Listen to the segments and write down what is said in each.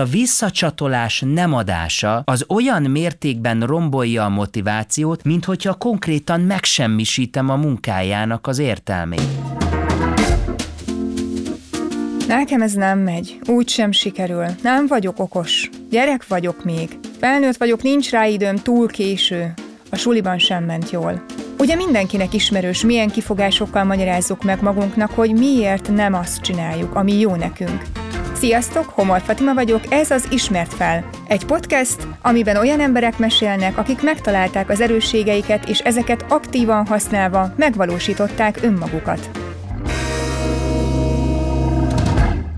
A visszacsatolás nem adása az olyan mértékben rombolja a motivációt, mint hogyha konkrétan megsemmisítem a munkájának az értelmét. Nekem ez nem megy, úgy sem sikerül. Nem vagyok okos. Gyerek vagyok még. Felnőtt vagyok, nincs rá időm, túl késő. A suliban sem ment jól. Ugye mindenkinek ismerős, milyen kifogásokkal magyarázzuk meg magunknak, hogy miért nem azt csináljuk, ami jó nekünk. Sziasztok, Homor Fatima vagyok, ez az Ismert fel. Egy podcast, amiben olyan emberek mesélnek, akik megtalálták az erősségeiket, és ezeket aktívan használva megvalósították önmagukat.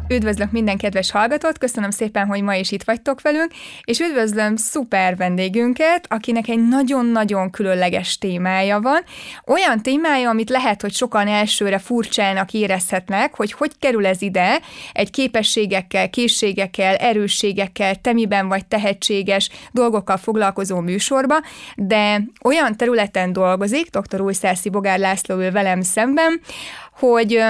Üdvözlök minden kedves hallgatót, köszönöm szépen, hogy ma is itt vagytok velünk, és üdvözlöm szuper vendégünket, akinek egy nagyon-nagyon különleges témája van. Olyan témája, amit lehet, hogy sokan elsőre furcsának érezhetnek, hogy hogy kerül ez ide egy képességekkel, készségekkel, erősségekkel, temiben vagy tehetséges dolgokkal foglalkozó műsorba, de olyan területen dolgozik, dr. Újszászi Bogár László ül velem szemben, hogy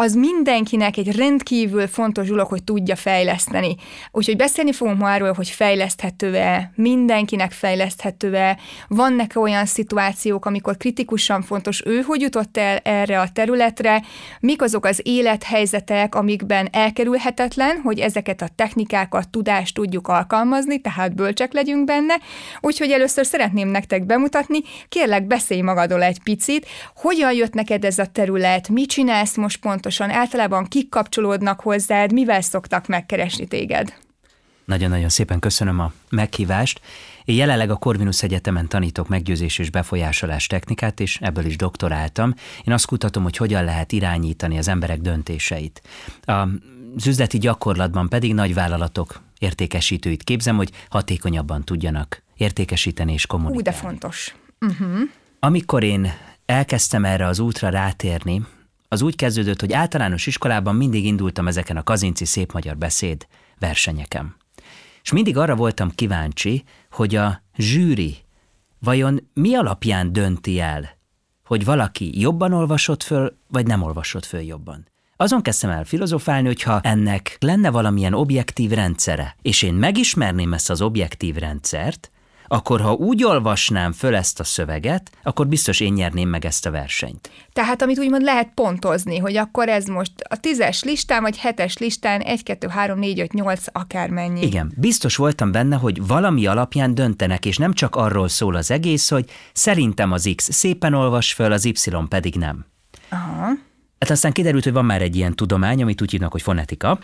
az mindenkinek egy rendkívül fontos dolog, hogy tudja fejleszteni. Úgyhogy beszélni fogunk ma arról, hogy fejleszthető-e, mindenkinek fejleszthető-e, vannak -e olyan szituációk, amikor kritikusan fontos ő, hogy jutott el erre a területre, mik azok az élethelyzetek, amikben elkerülhetetlen, hogy ezeket a technikákat, tudást tudjuk alkalmazni, tehát bölcsek legyünk benne. Úgyhogy először szeretném nektek bemutatni, kérlek beszélj magadról egy picit, hogyan jött neked ez a terület, mit csinálsz most pontosan, pontosan? Általában kik kapcsolódnak hozzád, mivel szoktak megkeresni téged? Nagyon-nagyon szépen köszönöm a meghívást. Én jelenleg a Corvinus Egyetemen tanítok meggyőzés és befolyásolás technikát, és ebből is doktoráltam. Én azt kutatom, hogy hogyan lehet irányítani az emberek döntéseit. Az üzleti gyakorlatban pedig nagy vállalatok értékesítőit képzem, hogy hatékonyabban tudjanak értékesíteni és kommunikálni. Úgy de fontos. Uh-huh. Amikor én elkezdtem erre az útra rátérni, az úgy kezdődött, hogy általános iskolában mindig indultam ezeken a kazinci szép magyar beszéd versenyeken. És mindig arra voltam kíváncsi, hogy a zsűri vajon mi alapján dönti el, hogy valaki jobban olvasott föl, vagy nem olvasott föl jobban. Azon kezdtem el filozofálni, hogyha ennek lenne valamilyen objektív rendszere, és én megismerném ezt az objektív rendszert, akkor ha úgy olvasnám föl ezt a szöveget, akkor biztos én nyerném meg ezt a versenyt. Tehát amit úgymond lehet pontozni, hogy akkor ez most a tízes listán, vagy hetes listán, egy, kettő, három, négy, öt, nyolc, akármennyi. Igen, biztos voltam benne, hogy valami alapján döntenek, és nem csak arról szól az egész, hogy szerintem az X szépen olvas föl, az Y pedig nem. Aha. Hát aztán kiderült, hogy van már egy ilyen tudomány, amit úgy hívnak, hogy fonetika,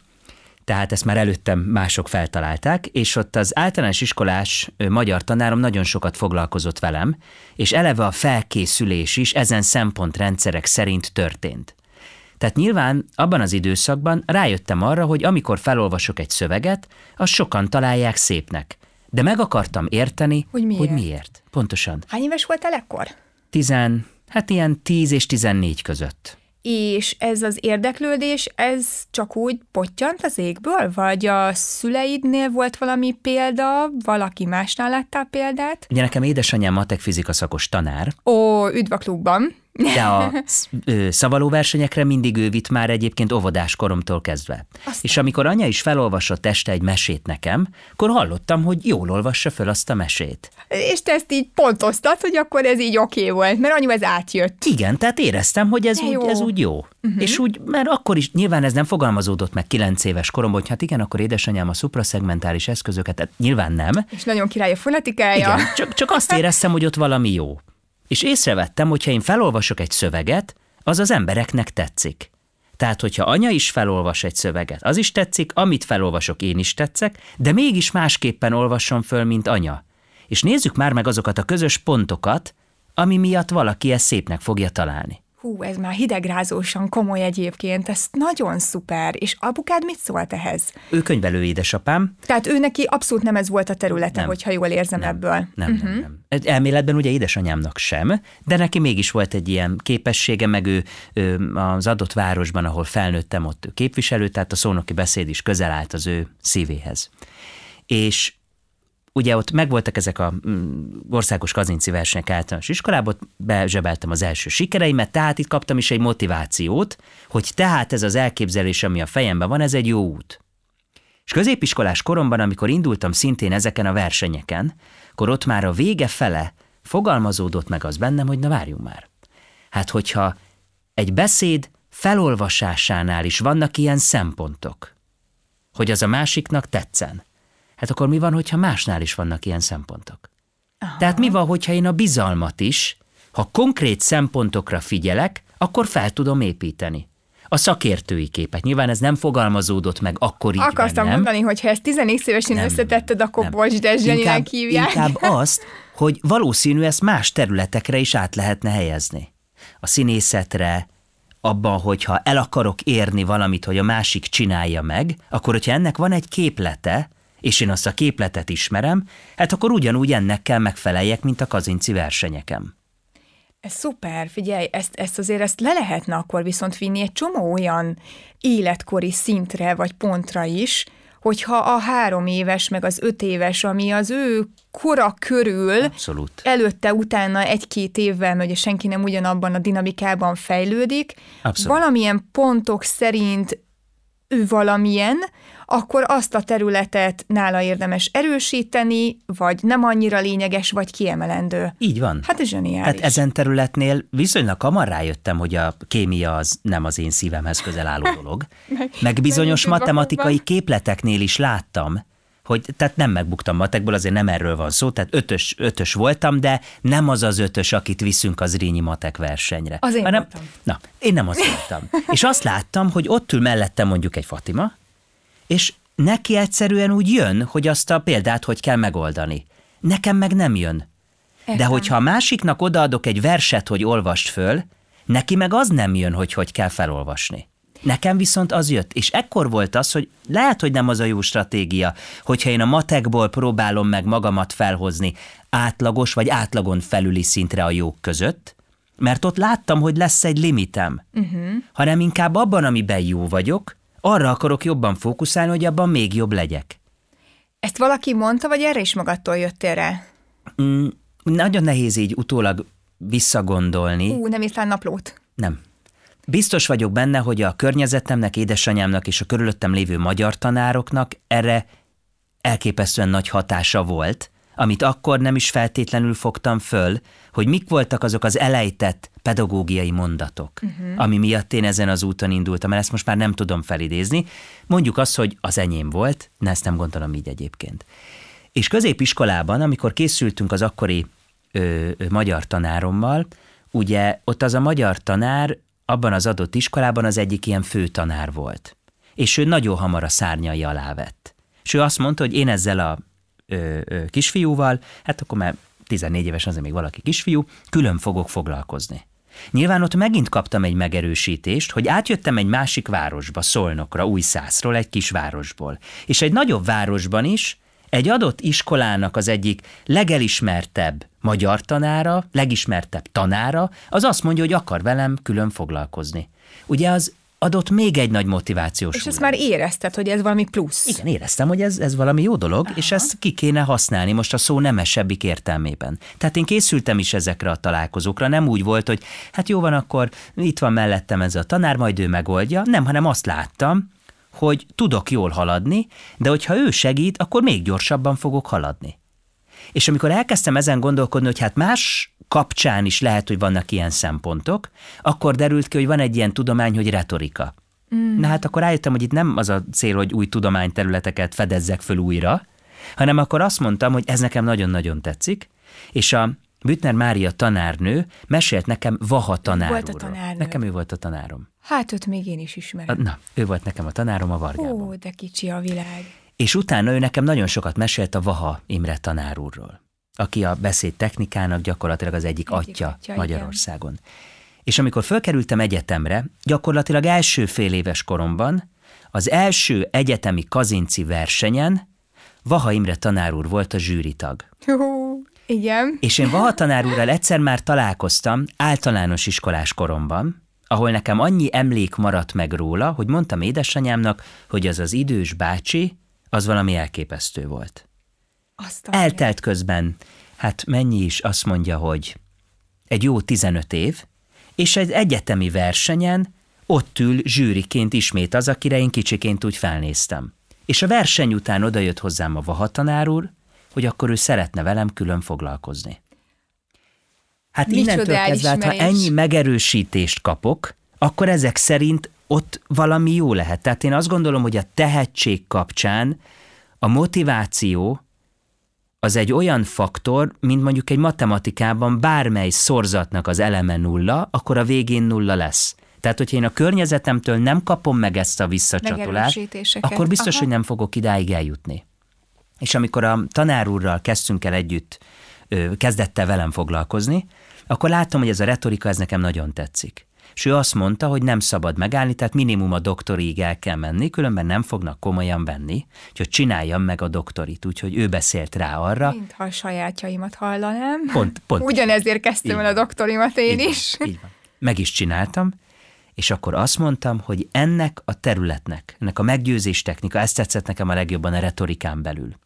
tehát ezt már előttem mások feltalálták, és ott az általános iskolás magyar tanárom nagyon sokat foglalkozott velem, és eleve a felkészülés is ezen szempontrendszerek szerint történt. Tehát nyilván abban az időszakban rájöttem arra, hogy amikor felolvasok egy szöveget, azt sokan találják szépnek. De meg akartam érteni, hogy miért. Hogy miért. Pontosan. Hány éves voltál ekkor? Tizen, hát ilyen tíz és tizennégy között és ez az érdeklődés, ez csak úgy pottyant az égből? Vagy a szüleidnél volt valami példa, valaki másnál láttál példát? Ugye nekem édesanyám matek fizika szakos tanár. Ó, üdv a klubban! De a szavaló versenyekre mindig ő vitt már egyébként óvodás koromtól kezdve. Aztán. És amikor anya is felolvasott este egy mesét nekem, akkor hallottam, hogy jól olvassa föl azt a mesét. És te ezt így pontoztad, hogy akkor ez így oké okay volt, mert anyu ez átjött. Igen, tehát éreztem, hogy ez, úgy, ez úgy jó. Uh-huh. És úgy, mert akkor is nyilván ez nem fogalmazódott meg kilenc éves koromban, hogy hát igen, akkor édesanyám a szupraszegmentális eszközöket, tehát nyilván nem. És nagyon király a fonetikája. Igen, csak, csak azt éreztem, hogy ott valami jó. És észrevettem, hogy ha én felolvasok egy szöveget, az az embereknek tetszik. Tehát, hogyha anya is felolvas egy szöveget, az is tetszik, amit felolvasok, én is tetszek, de mégis másképpen olvasson föl, mint anya. És nézzük már meg azokat a közös pontokat, ami miatt valaki ezt szépnek fogja találni. Hú, ez már hidegrázósan komoly egyébként, ez nagyon szuper. És apukád mit szólt ehhez? Ő könyvelő édesapám. Tehát ő neki abszolút nem ez volt a területe, nem. hogyha jól érzem nem, ebből. Nem, uh-huh. nem, nem. Elméletben ugye édesanyámnak sem, de neki mégis volt egy ilyen képessége, meg ő, ő az adott városban, ahol felnőttem, ott képviselő, tehát a szónoki beszéd is közel állt az ő szívéhez. És ugye ott megvoltak ezek a mm, országos kazinci versenyek általános iskolában, bezsebeltem az első sikereimet, tehát itt kaptam is egy motivációt, hogy tehát ez az elképzelés, ami a fejemben van, ez egy jó út. És középiskolás koromban, amikor indultam szintén ezeken a versenyeken, akkor ott már a vége fele fogalmazódott meg az bennem, hogy na várjunk már. Hát hogyha egy beszéd felolvasásánál is vannak ilyen szempontok, hogy az a másiknak tetszen, hát akkor mi van, hogyha másnál is vannak ilyen szempontok? Aha. Tehát mi van, hogyha én a bizalmat is, ha konkrét szempontokra figyelek, akkor fel tudom építeni a szakértői képet. Nyilván ez nem fogalmazódott meg akkor így Akartam bennem. mondani, hogy ha ezt 10 évesen nem, összetetted, akkor nem. bocs, de inkább, hívják. Inkább azt, hogy valószínű ezt más területekre is át lehetne helyezni. A színészetre, abban, hogyha el akarok érni valamit, hogy a másik csinálja meg, akkor hogyha ennek van egy képlete, és én azt a képletet ismerem, hát akkor ugyanúgy ennek kell megfeleljek, mint a kazinci versenyeken. Ez szuper, figyelj, ezt, ezt azért ezt le lehetne akkor viszont vinni egy csomó olyan életkori szintre vagy pontra is, hogyha a három éves, meg az öt éves, ami az ő kora körül, Abszolút. előtte, utána egy-két évvel, mert ugye senki nem ugyanabban a dinamikában fejlődik, Abszolút. valamilyen pontok szerint ő valamilyen, akkor azt a területet nála érdemes erősíteni, vagy nem annyira lényeges, vagy kiemelendő. Így van. Hát ez zseniális. Hát ezen területnél viszonylag hamar rájöttem, hogy a kémia az nem az én szívemhez közel álló dolog. meg, meg bizonyos matematikai képleteknél is láttam, hogy tehát nem megbuktam matekból, azért nem erről van szó, tehát ötös, ötös voltam, de nem az az ötös, akit viszünk az Rényi matek versenyre. Az én hanem, voltam. Na, én nem az voltam. És azt láttam, hogy ott ül mellettem mondjuk egy Fatima, és neki egyszerűen úgy jön, hogy azt a példát hogy kell megoldani. Nekem meg nem jön. Értem. De hogyha a másiknak odaadok egy verset, hogy olvast föl, neki meg az nem jön, hogy hogy kell felolvasni. Nekem viszont az jött, és ekkor volt az, hogy lehet, hogy nem az a jó stratégia, hogyha én a matekból próbálom meg magamat felhozni átlagos vagy átlagon felüli szintre a jók között, mert ott láttam, hogy lesz egy limitem, uh-huh. hanem inkább abban, amiben jó vagyok, arra akarok jobban fókuszálni, hogy abban még jobb legyek. Ezt valaki mondta, vagy erre is magadtól jöttél rá? Mm, nagyon nehéz így utólag visszagondolni. Ú, nem írtál naplót. Nem. Biztos vagyok benne, hogy a környezetemnek, édesanyámnak és a körülöttem lévő magyar tanároknak erre elképesztően nagy hatása volt, amit akkor nem is feltétlenül fogtam föl, hogy mik voltak azok az elejtett pedagógiai mondatok, uh-huh. ami miatt én ezen az úton indultam, mert ezt most már nem tudom felidézni. Mondjuk azt, hogy az enyém volt, de ezt nem gondolom így egyébként. És középiskolában, amikor készültünk az akkori ö, ö, magyar tanárommal, ugye ott az a magyar tanár abban az adott iskolában az egyik ilyen főtanár volt. És ő nagyon hamar a szárnyai alá vett. És ő azt mondta, hogy én ezzel a kisfiúval, hát akkor már 14 éves azért még valaki kisfiú, külön fogok foglalkozni. Nyilván ott megint kaptam egy megerősítést, hogy átjöttem egy másik városba, Szolnokra, Újszászról, egy kis városból. És egy nagyobb városban is egy adott iskolának az egyik legelismertebb magyar tanára, legismertebb tanára, az azt mondja, hogy akar velem külön foglalkozni. Ugye az adott még egy nagy motivációs. És ezt már érezted, hogy ez valami plusz. Igen, éreztem, hogy ez, ez valami jó dolog, Aha. és ezt ki kéne használni most a szó nemesebbik értelmében. Tehát én készültem is ezekre a találkozókra, nem úgy volt, hogy hát jó van, akkor itt van mellettem ez a tanár, majd ő megoldja. Nem, hanem azt láttam, hogy tudok jól haladni, de hogyha ő segít, akkor még gyorsabban fogok haladni. És amikor elkezdtem ezen gondolkodni, hogy hát más kapcsán is lehet, hogy vannak ilyen szempontok, akkor derült ki, hogy van egy ilyen tudomány, hogy retorika. Mm. Na hát akkor rájöttem, hogy itt nem az a cél, hogy új tudományterületeket fedezzek föl újra, hanem akkor azt mondtam, hogy ez nekem nagyon-nagyon tetszik, és a Büttner Mária tanárnő mesélt nekem Vaha tanárról. Volt a tanárnő. Nekem ő volt a tanárom. Hát őt még én is ismerem. Na, ő volt nekem a tanárom a Vargában. Ó, de kicsi a világ. És utána ő nekem nagyon sokat mesélt a Vaha Imre tanárúrról aki a beszéd technikának gyakorlatilag az egyik, egyik atya, atya Magyarországon. Igen. És amikor fölkerültem egyetemre, gyakorlatilag első fél éves koromban, az első egyetemi kazinci versenyen Vaha Imre tanár úr volt a zsűritag. Hú, igen. És én Vaha tanár úrral egyszer már találkoztam általános iskolás koromban, ahol nekem annyi emlék maradt meg róla, hogy mondtam édesanyámnak, hogy az az idős bácsi, az valami elképesztő volt. Aztán Eltelt közben, hát mennyi is azt mondja, hogy egy jó 15 év, és egy egyetemi versenyen ott ül zsűriként ismét az, akire én kicsiként úgy felnéztem. és a verseny után odajött hozzám a vahatanár úr, hogy akkor ő szeretne velem külön foglalkozni. Hát Micsoda innentől kezdve, hát, ha ennyi megerősítést kapok, akkor ezek szerint ott valami jó lehet. Tehát én azt gondolom, hogy a tehetség kapcsán a motiváció az egy olyan faktor, mint mondjuk egy matematikában bármely szorzatnak az eleme nulla, akkor a végén nulla lesz. Tehát, hogyha én a környezetemtől nem kapom meg ezt a visszacsatolást, akkor biztos, Aha. hogy nem fogok idáig eljutni. És amikor a tanár úrral kezdtünk el együtt, ö, kezdette velem foglalkozni, akkor láttam, hogy ez a retorika, ez nekem nagyon tetszik. És ő azt mondta, hogy nem szabad megállni, tehát minimum a doktorig el kell menni, különben nem fognak komolyan venni, úgyhogy csináljam meg a doktorit. Úgyhogy ő beszélt rá arra. Mintha a sajátjaimat hallanám. Pont, pont. Ugyanezért kezdtem el a doktorimat én Így is. Van, így van. Meg is csináltam, és akkor azt mondtam, hogy ennek a területnek, ennek a meggyőzés technika, ezt tetszett nekem a legjobban a retorikán belül.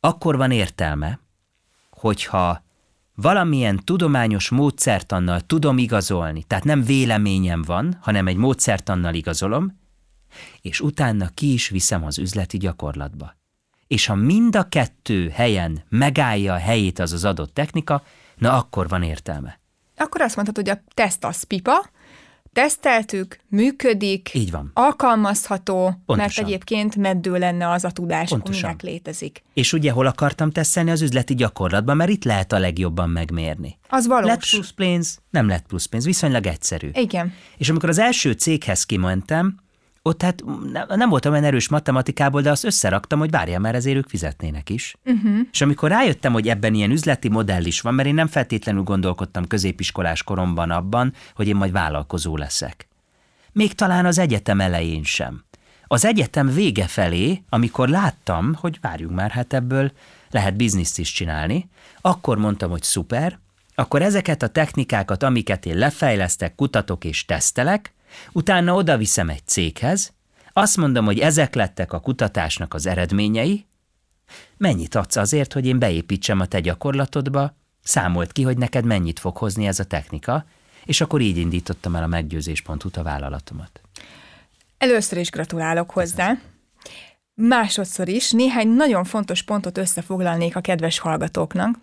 Akkor van értelme, hogyha valamilyen tudományos módszertannal tudom igazolni, tehát nem véleményem van, hanem egy módszertannal igazolom, és utána ki is viszem az üzleti gyakorlatba. És ha mind a kettő helyen megállja a helyét az az adott technika, na akkor van értelme. Akkor azt mondhatod, hogy a teszt az pipa, teszteltük, működik, Így van. alkalmazható, mert Pontosan. egyébként meddő lenne az a tudás, Pontosan. aminek létezik. És ugye hol akartam tesztelni az üzleti gyakorlatban, mert itt lehet a legjobban megmérni. Az valós. Lett plusz pénz, nem lett plusz pénz, viszonylag egyszerű. Igen. És amikor az első céghez kimentem, ott hát ne- nem voltam olyan erős matematikából, de azt összeraktam, hogy várjál, mert ezért ők fizetnének is. Uh-huh. És amikor rájöttem, hogy ebben ilyen üzleti modell is van, mert én nem feltétlenül gondolkodtam középiskolás koromban abban, hogy én majd vállalkozó leszek. Még talán az egyetem elején sem. Az egyetem vége felé, amikor láttam, hogy várjunk már, hát ebből lehet bizniszt is csinálni, akkor mondtam, hogy szuper, akkor ezeket a technikákat, amiket én lefejlesztek, kutatok és tesztelek, utána oda viszem egy céghez, azt mondom, hogy ezek lettek a kutatásnak az eredményei, mennyit adsz azért, hogy én beépítsem a te gyakorlatodba, számolt ki, hogy neked mennyit fog hozni ez a technika, és akkor így indítottam el a meggyőzés.hu a vállalatomat. Először is gratulálok hozzá. Másodszor is néhány nagyon fontos pontot összefoglalnék a kedves hallgatóknak.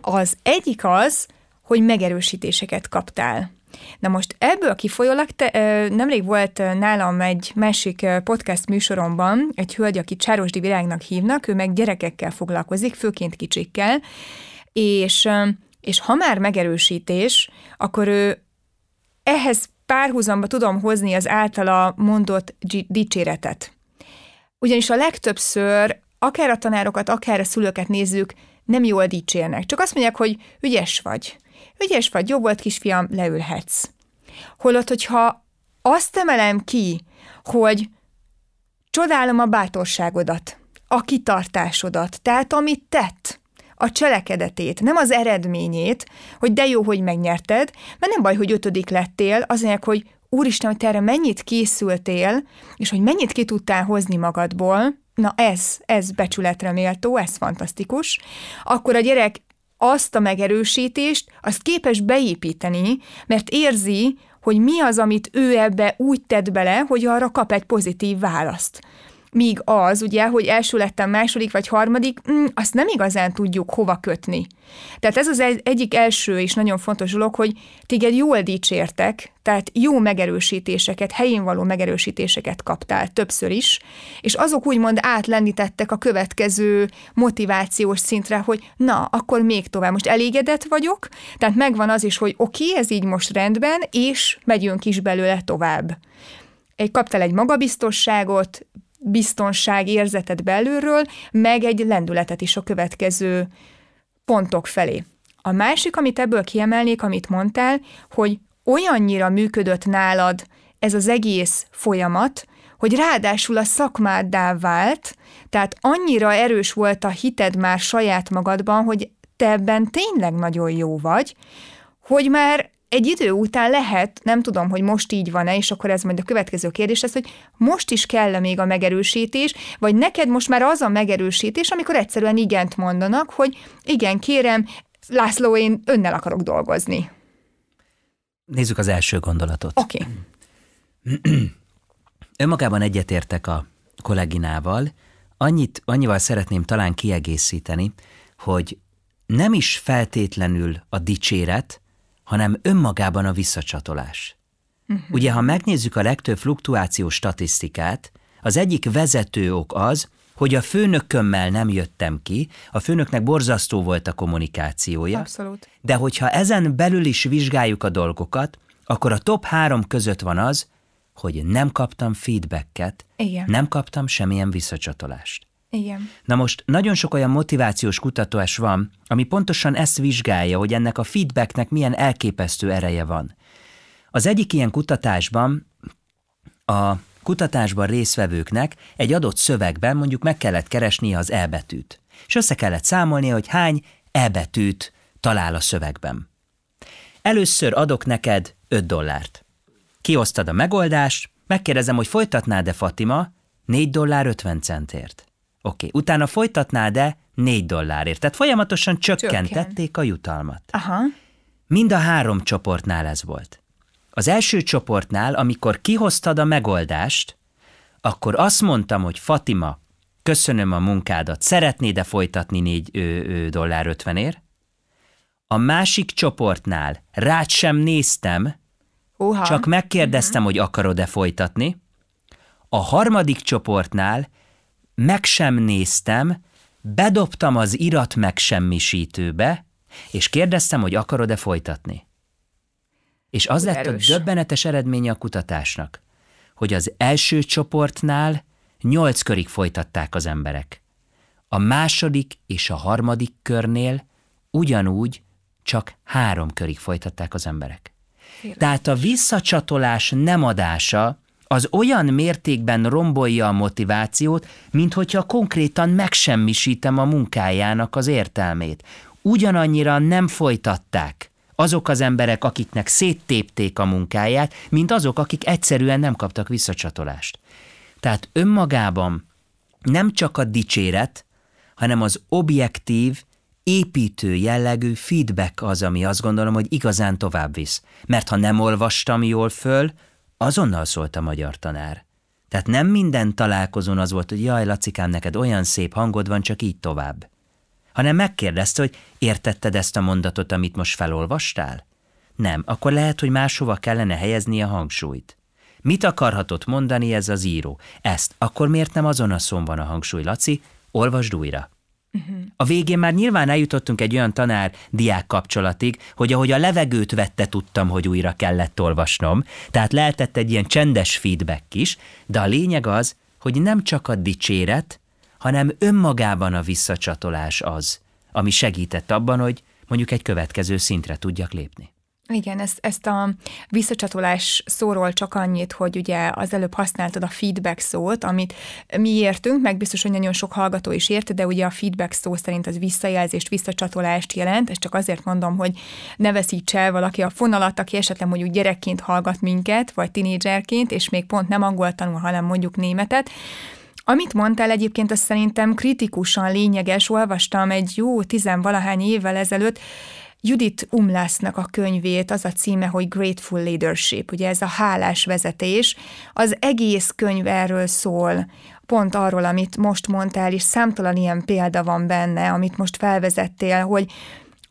Az egyik az, hogy megerősítéseket kaptál. Na most ebből kifolyólag te, nemrég volt nálam egy másik podcast műsoromban egy hölgy, aki Csárosdi Virágnak hívnak, ő meg gyerekekkel foglalkozik, főként kicsikkel, és, és ha már megerősítés, akkor ő ehhez párhuzamba tudom hozni az általa mondott dicséretet. Ugyanis a legtöbbször, akár a tanárokat, akár a szülőket nézzük, nem jól dicsérnek. Csak azt mondják, hogy ügyes vagy. Ügyes vagy, jó volt kisfiam, leülhetsz. Holott, hogyha azt emelem ki, hogy csodálom a bátorságodat, a kitartásodat, tehát amit tett, a cselekedetét, nem az eredményét, hogy de jó, hogy megnyerted, mert nem baj, hogy ötödik lettél, az mondják, hogy úristen, hogy te erre mennyit készültél, és hogy mennyit ki tudtál hozni magadból, na ez, ez becsületre méltó, ez fantasztikus, akkor a gyerek azt a megerősítést, azt képes beépíteni, mert érzi, hogy mi az, amit ő ebbe úgy tett bele, hogy arra kap egy pozitív választ. Míg az, ugye, hogy első lettem második vagy harmadik, mm, azt nem igazán tudjuk hova kötni. Tehát ez az egy, egyik első és nagyon fontos dolog, hogy téged jól dicsértek, tehát jó megerősítéseket, helyén való megerősítéseket kaptál többször is, és azok úgymond átlendítettek a következő motivációs szintre, hogy na, akkor még tovább. Most elégedett vagyok, tehát megvan az is, hogy oké, okay, ez így most rendben, és megyünk is belőle tovább. Egy, kaptál egy magabiztosságot, biztonság érzetet belülről, meg egy lendületet is a következő pontok felé. A másik, amit ebből kiemelnék, amit mondtál, hogy olyannyira működött nálad ez az egész folyamat, hogy ráadásul a szakmáddá vált, tehát annyira erős volt a hited már saját magadban, hogy te ebben tényleg nagyon jó vagy, hogy már egy idő után lehet, nem tudom, hogy most így van-e, és akkor ez majd a következő kérdés lesz, hogy most is kell -e még a megerősítés, vagy neked most már az a megerősítés, amikor egyszerűen igent mondanak, hogy igen, kérem, László, én önnel akarok dolgozni. Nézzük az első gondolatot. Oké. Okay. Önmagában egyetértek a kolleginával, annyit, annyival szeretném talán kiegészíteni, hogy nem is feltétlenül a dicséret, hanem önmagában a visszacsatolás. Uh-huh. Ugye, ha megnézzük a legtöbb fluktuációs statisztikát, az egyik vezető ok az, hogy a főnökömmel nem jöttem ki, a főnöknek borzasztó volt a kommunikációja. Abszolút. De hogyha ezen belül is vizsgáljuk a dolgokat, akkor a top három között van az, hogy nem kaptam feedbacket, Igen. nem kaptam semmilyen visszacsatolást. Igen. Na most nagyon sok olyan motivációs kutatás van, ami pontosan ezt vizsgálja, hogy ennek a feedbacknek milyen elképesztő ereje van. Az egyik ilyen kutatásban a kutatásban résztvevőknek egy adott szövegben mondjuk meg kellett keresnie az E betűt, és össze kellett számolni, hogy hány E betűt talál a szövegben. Először adok neked 5 dollárt. Kiosztad a megoldást, megkérdezem, hogy folytatnád-e Fatima 4 dollár 50 centért. Oké, okay. utána folytatnád-e 4 dollárért. Tehát folyamatosan csökkentették Csökken. a jutalmat. Aha. Mind a három csoportnál ez volt. Az első csoportnál, amikor kihoztad a megoldást, akkor azt mondtam, hogy Fatima, köszönöm a munkádat, szeretnéd-e folytatni 4 dollár 50 ér? A másik csoportnál rád sem néztem, Uha. csak megkérdeztem, uh-huh. hogy akarod-e folytatni. A harmadik csoportnál meg sem néztem, bedobtam az irat megsemmisítőbe, és kérdeztem, hogy akarod-e folytatni. És az lett a döbbenetes eredménye a kutatásnak, hogy az első csoportnál nyolc körig folytatták az emberek. A második és a harmadik körnél ugyanúgy csak három körig folytatták az emberek. Félek. Tehát a visszacsatolás nem adása az olyan mértékben rombolja a motivációt, mint hogyha konkrétan megsemmisítem a munkájának az értelmét. Ugyanannyira nem folytatták azok az emberek, akiknek széttépték a munkáját, mint azok, akik egyszerűen nem kaptak visszacsatolást. Tehát önmagában nem csak a dicséret, hanem az objektív, építő jellegű feedback az, ami azt gondolom, hogy igazán tovább visz. Mert ha nem olvastam jól föl, azonnal szólt a magyar tanár. Tehát nem minden találkozón az volt, hogy jaj, Lacikám, neked olyan szép hangod van, csak így tovább. Hanem megkérdezte, hogy értetted ezt a mondatot, amit most felolvastál? Nem, akkor lehet, hogy máshova kellene helyezni a hangsúlyt. Mit akarhatott mondani ez az író? Ezt, akkor miért nem azon a szón van a hangsúly, Laci? Olvasd újra. A végén már nyilván eljutottunk egy olyan tanár-diák kapcsolatig, hogy ahogy a levegőt vette, tudtam, hogy újra kellett olvasnom, tehát lehetett egy ilyen csendes feedback is, de a lényeg az, hogy nem csak a dicséret, hanem önmagában a visszacsatolás az, ami segített abban, hogy mondjuk egy következő szintre tudjak lépni. Igen, ezt, ezt a visszacsatolás szóról csak annyit, hogy ugye az előbb használtad a feedback szót, amit mi értünk, meg biztos, hogy nagyon sok hallgató is ért, de ugye a feedback szó szerint az visszajelzést, visszacsatolást jelent, és csak azért mondom, hogy ne veszíts el valaki a fonalat, aki esetleg mondjuk gyerekként hallgat minket, vagy tinédzserként, és még pont nem angol tanul, hanem mondjuk németet, amit mondtál egyébként, az szerintem kritikusan lényeges, olvastam egy jó tizenvalahány évvel ezelőtt, Judith Umlásznak a könyvét, az a címe, hogy Grateful Leadership, ugye ez a hálás vezetés. Az egész könyv erről szól, pont arról, amit most mondtál, és számtalan ilyen példa van benne, amit most felvezettél, hogy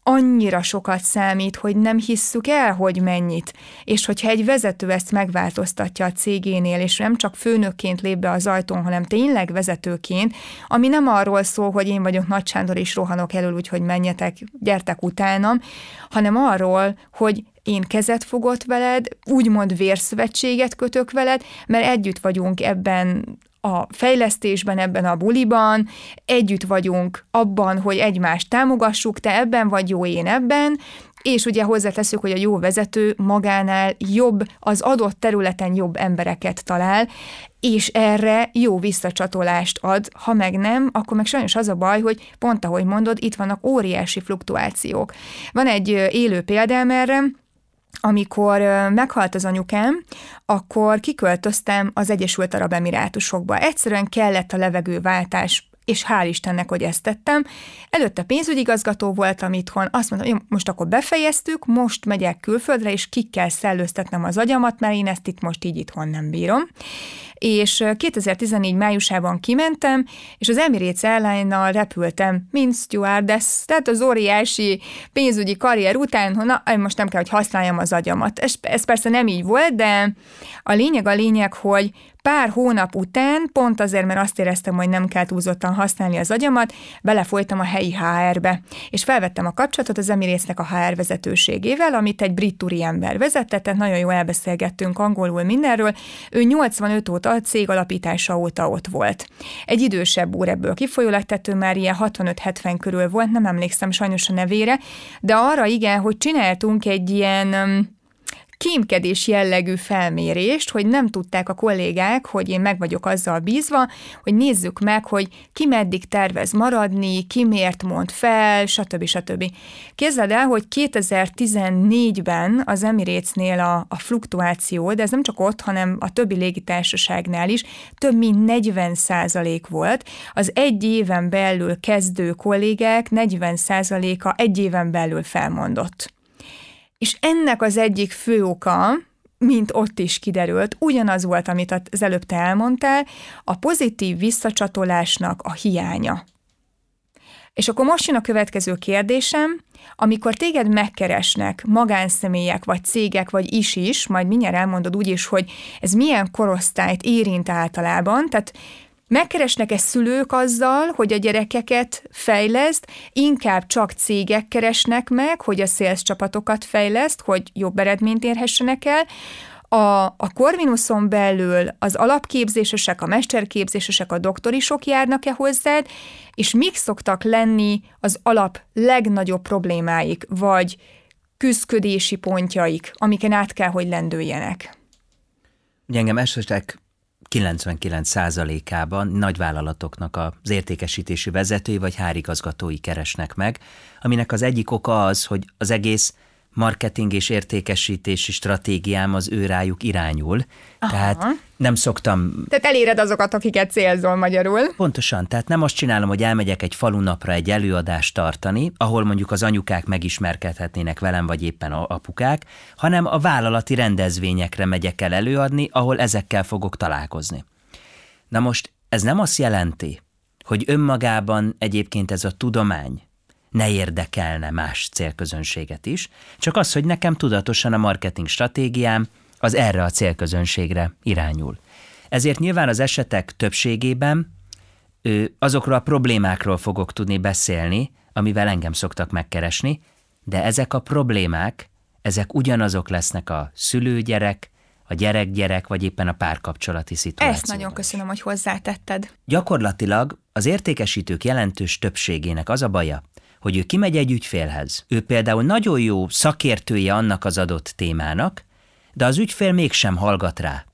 annyira sokat számít, hogy nem hisszük el, hogy mennyit. És hogyha egy vezető ezt megváltoztatja a cégénél, és nem csak főnökként lép be az ajtón, hanem tényleg vezetőként, ami nem arról szól, hogy én vagyok Nagy Sándor és rohanok elől, úgyhogy menjetek, gyertek utánam, hanem arról, hogy én kezet fogott veled, úgymond vérszövetséget kötök veled, mert együtt vagyunk ebben a fejlesztésben, ebben a buliban, együtt vagyunk abban, hogy egymást támogassuk, te ebben vagy jó, én ebben, és ugye hozzáteszük, hogy a jó vezető magánál jobb, az adott területen jobb embereket talál, és erre jó visszacsatolást ad, ha meg nem, akkor meg sajnos az a baj, hogy pont ahogy mondod, itt vannak óriási fluktuációk. Van egy élő példám erre, amikor meghalt az anyukám, akkor kiköltöztem az Egyesült Arab Emirátusokba. Egyszerűen kellett a levegőváltás és hál' Istennek, hogy ezt tettem. Előtte pénzügyigazgató voltam itthon, azt mondtam, hogy most akkor befejeztük, most megyek külföldre, és ki kell szellőztetnem az agyamat, mert én ezt itt most így itthon nem bírom és 2014 májusában kimentem, és az Emirates Airline-nal repültem, mint stewardess, tehát az óriási pénzügyi karrier után, na, most nem kell, hogy használjam az agyamat. Ez, ez persze nem így volt, de a lényeg a lényeg, hogy Pár hónap után, pont azért, mert azt éreztem, hogy nem kell túlzottan használni az agyamat, belefolytam a helyi HR-be, és felvettem a kapcsolatot az Emirésznek a HR vezetőségével, amit egy brit ember vezetett, tehát nagyon jól elbeszélgettünk angolul mindenről. Ő 85 óta a cég alapítása óta ott volt. Egy idősebb úr ebből kifolyólag, tehát ő már ilyen 65-70 körül volt, nem emlékszem sajnos a nevére, de arra igen, hogy csináltunk egy ilyen kémkedés jellegű felmérést, hogy nem tudták a kollégák, hogy én meg vagyok azzal bízva, hogy nézzük meg, hogy ki meddig tervez maradni, ki miért mond fel, stb. stb. Képzeld el, hogy 2014-ben az Emiratesnél a, a fluktuáció, de ez nem csak ott, hanem a többi légitársaságnál is több mint 40 százalék volt. Az egy éven belül kezdő kollégák 40 százaléka egy éven belül felmondott. És ennek az egyik fő oka, mint ott is kiderült, ugyanaz volt, amit az előbb te elmondtál, a pozitív visszacsatolásnak a hiánya. És akkor most jön a következő kérdésem, amikor téged megkeresnek magánszemélyek, vagy cégek, vagy is is, majd mindjárt elmondod úgy is, hogy ez milyen korosztályt érint általában, tehát Megkeresnek-e szülők azzal, hogy a gyerekeket fejleszt, inkább csak cégek keresnek meg, hogy a sales csapatokat fejleszt, hogy jobb eredményt érhessenek el, a, a Corvinuson belül az alapképzésesek, a mesterképzésesek, a doktorisok járnak-e hozzád, és mik szoktak lenni az alap legnagyobb problémáik, vagy küzdködési pontjaik, amiken át kell, hogy lendüljenek? Ugye engem esetek 99%-ában nagyvállalatoknak az értékesítési vezetői vagy hárigazgatói keresnek meg, aminek az egyik oka az, hogy az egész marketing és értékesítési stratégiám az ő rájuk irányul. Aha. Tehát nem szoktam... Tehát eléred azokat, akiket célzol magyarul. Pontosan, tehát nem azt csinálom, hogy elmegyek egy falunapra egy előadást tartani, ahol mondjuk az anyukák megismerkedhetnének velem, vagy éppen a apukák, hanem a vállalati rendezvényekre megyek el előadni, ahol ezekkel fogok találkozni. Na most ez nem azt jelenti, hogy önmagában egyébként ez a tudomány, ne érdekelne más célközönséget is, csak az, hogy nekem tudatosan a marketing stratégiám az erre a célközönségre irányul. Ezért nyilván az esetek többségében azokról a problémákról fogok tudni beszélni, amivel engem szoktak megkeresni, de ezek a problémák, ezek ugyanazok lesznek a szülő-gyerek, a gyerek-gyerek, vagy éppen a párkapcsolati szituáció. Ezt nagyon köszönöm, hogy hozzátetted. Gyakorlatilag az értékesítők jelentős többségének az a baja, hogy ő kimegy egy ügyfélhez. Ő például nagyon jó szakértője annak az adott témának, de az ügyfél mégsem hallgat rá.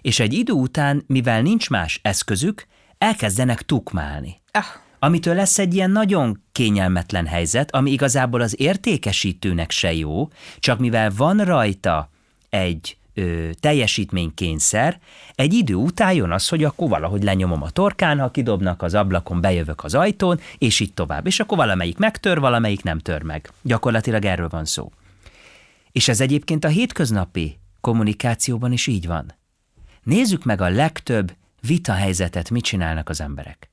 És egy idő után, mivel nincs más eszközük, elkezdenek tukmálni. Ah. Amitől lesz egy ilyen nagyon kényelmetlen helyzet, ami igazából az értékesítőnek se jó, csak mivel van rajta egy ö, teljesítménykényszer, egy idő után jön az, hogy akkor valahogy lenyomom a torkán, ha kidobnak az ablakon, bejövök az ajtón, és így tovább. És akkor valamelyik megtör, valamelyik nem tör meg. Gyakorlatilag erről van szó. És ez egyébként a hétköznapi kommunikációban is így van. Nézzük meg a legtöbb vita helyzetet, mit csinálnak az emberek.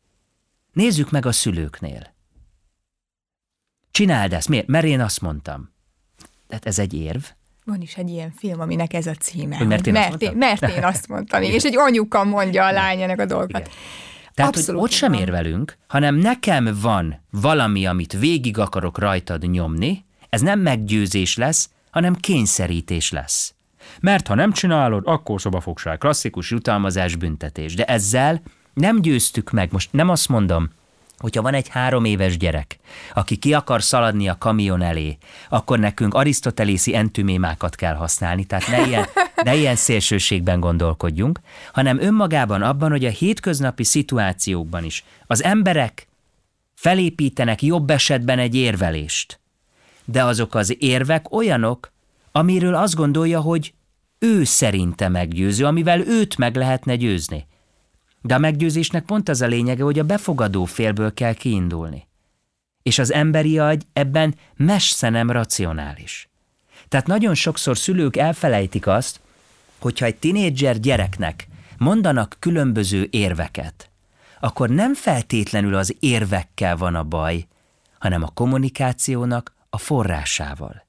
Nézzük meg a szülőknél. Csináld ezt, miért? Mert én azt mondtam. Tehát ez egy érv, van is egy ilyen film, aminek ez a címe. Hogy mert én mert, azt? Én, mert én azt mondtam, és egy anyuka mondja a lányának a dolgokat. Igen. Tehát, Abszolút hogy ott sem érvelünk, hanem nekem van valami, amit végig akarok rajtad nyomni, ez nem meggyőzés lesz, hanem kényszerítés lesz. Mert ha nem csinálod, akkor szobafogság, klasszikus jutalmazás, büntetés. De ezzel nem győztük meg, most nem azt mondom, hogyha van egy három éves gyerek, aki ki akar szaladni a kamion elé, akkor nekünk arisztotelészi entümémákat kell használni, tehát ne ilyen, ne ilyen szélsőségben gondolkodjunk, hanem önmagában abban, hogy a hétköznapi szituációkban is az emberek felépítenek jobb esetben egy érvelést, de azok az érvek olyanok, amiről azt gondolja, hogy ő szerinte meggyőző, amivel őt meg lehetne győzni. De a meggyőzésnek pont az a lényege, hogy a befogadó félből kell kiindulni. És az emberi agy ebben messze nem racionális. Tehát nagyon sokszor szülők elfelejtik azt, hogyha egy tinédzser gyereknek mondanak különböző érveket, akkor nem feltétlenül az érvekkel van a baj, hanem a kommunikációnak a forrásával.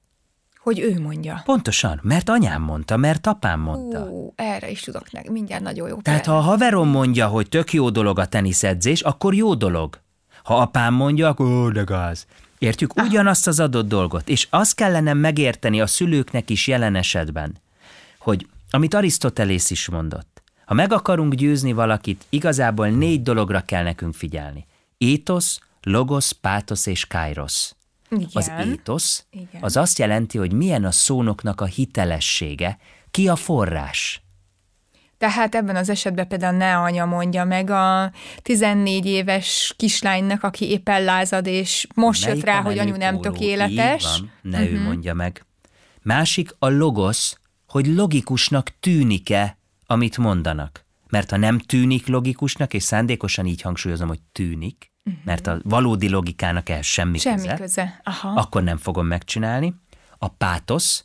Hogy ő mondja. Pontosan, mert anyám mondta, mert apám mondta. Ú, erre is tudok nek, mindjárt nagyon jó. Tehát ha a haverom mondja, hogy tök jó dolog a teniszedzés, akkor jó dolog. Ha apám mondja, akkor ó, de gáz. Értjük ugyanazt az adott dolgot, és azt kellene megérteni a szülőknek is jelen esetben, hogy amit Arisztotelész is mondott, ha meg akarunk győzni valakit, igazából négy dologra kell nekünk figyelni. Étosz, logos, pátosz és kairos. Igen. Az étosz Igen. az azt jelenti, hogy milyen a szónoknak a hitelessége, ki a forrás. Tehát ebben az esetben például ne anya mondja meg a 14 éves kislánynak, aki éppen lázad, és most Melyik jött rá, hogy anyu nem tökéletes. Így van, ne uh-huh. ő mondja meg. Másik a logos, hogy logikusnak tűnik-e, amit mondanak. Mert ha nem tűnik logikusnak, és szándékosan így hangsúlyozom, hogy tűnik. Mert a valódi logikának ehhez semmi, Semmi köze, köze. Aha. akkor nem fogom megcsinálni. A pátosz,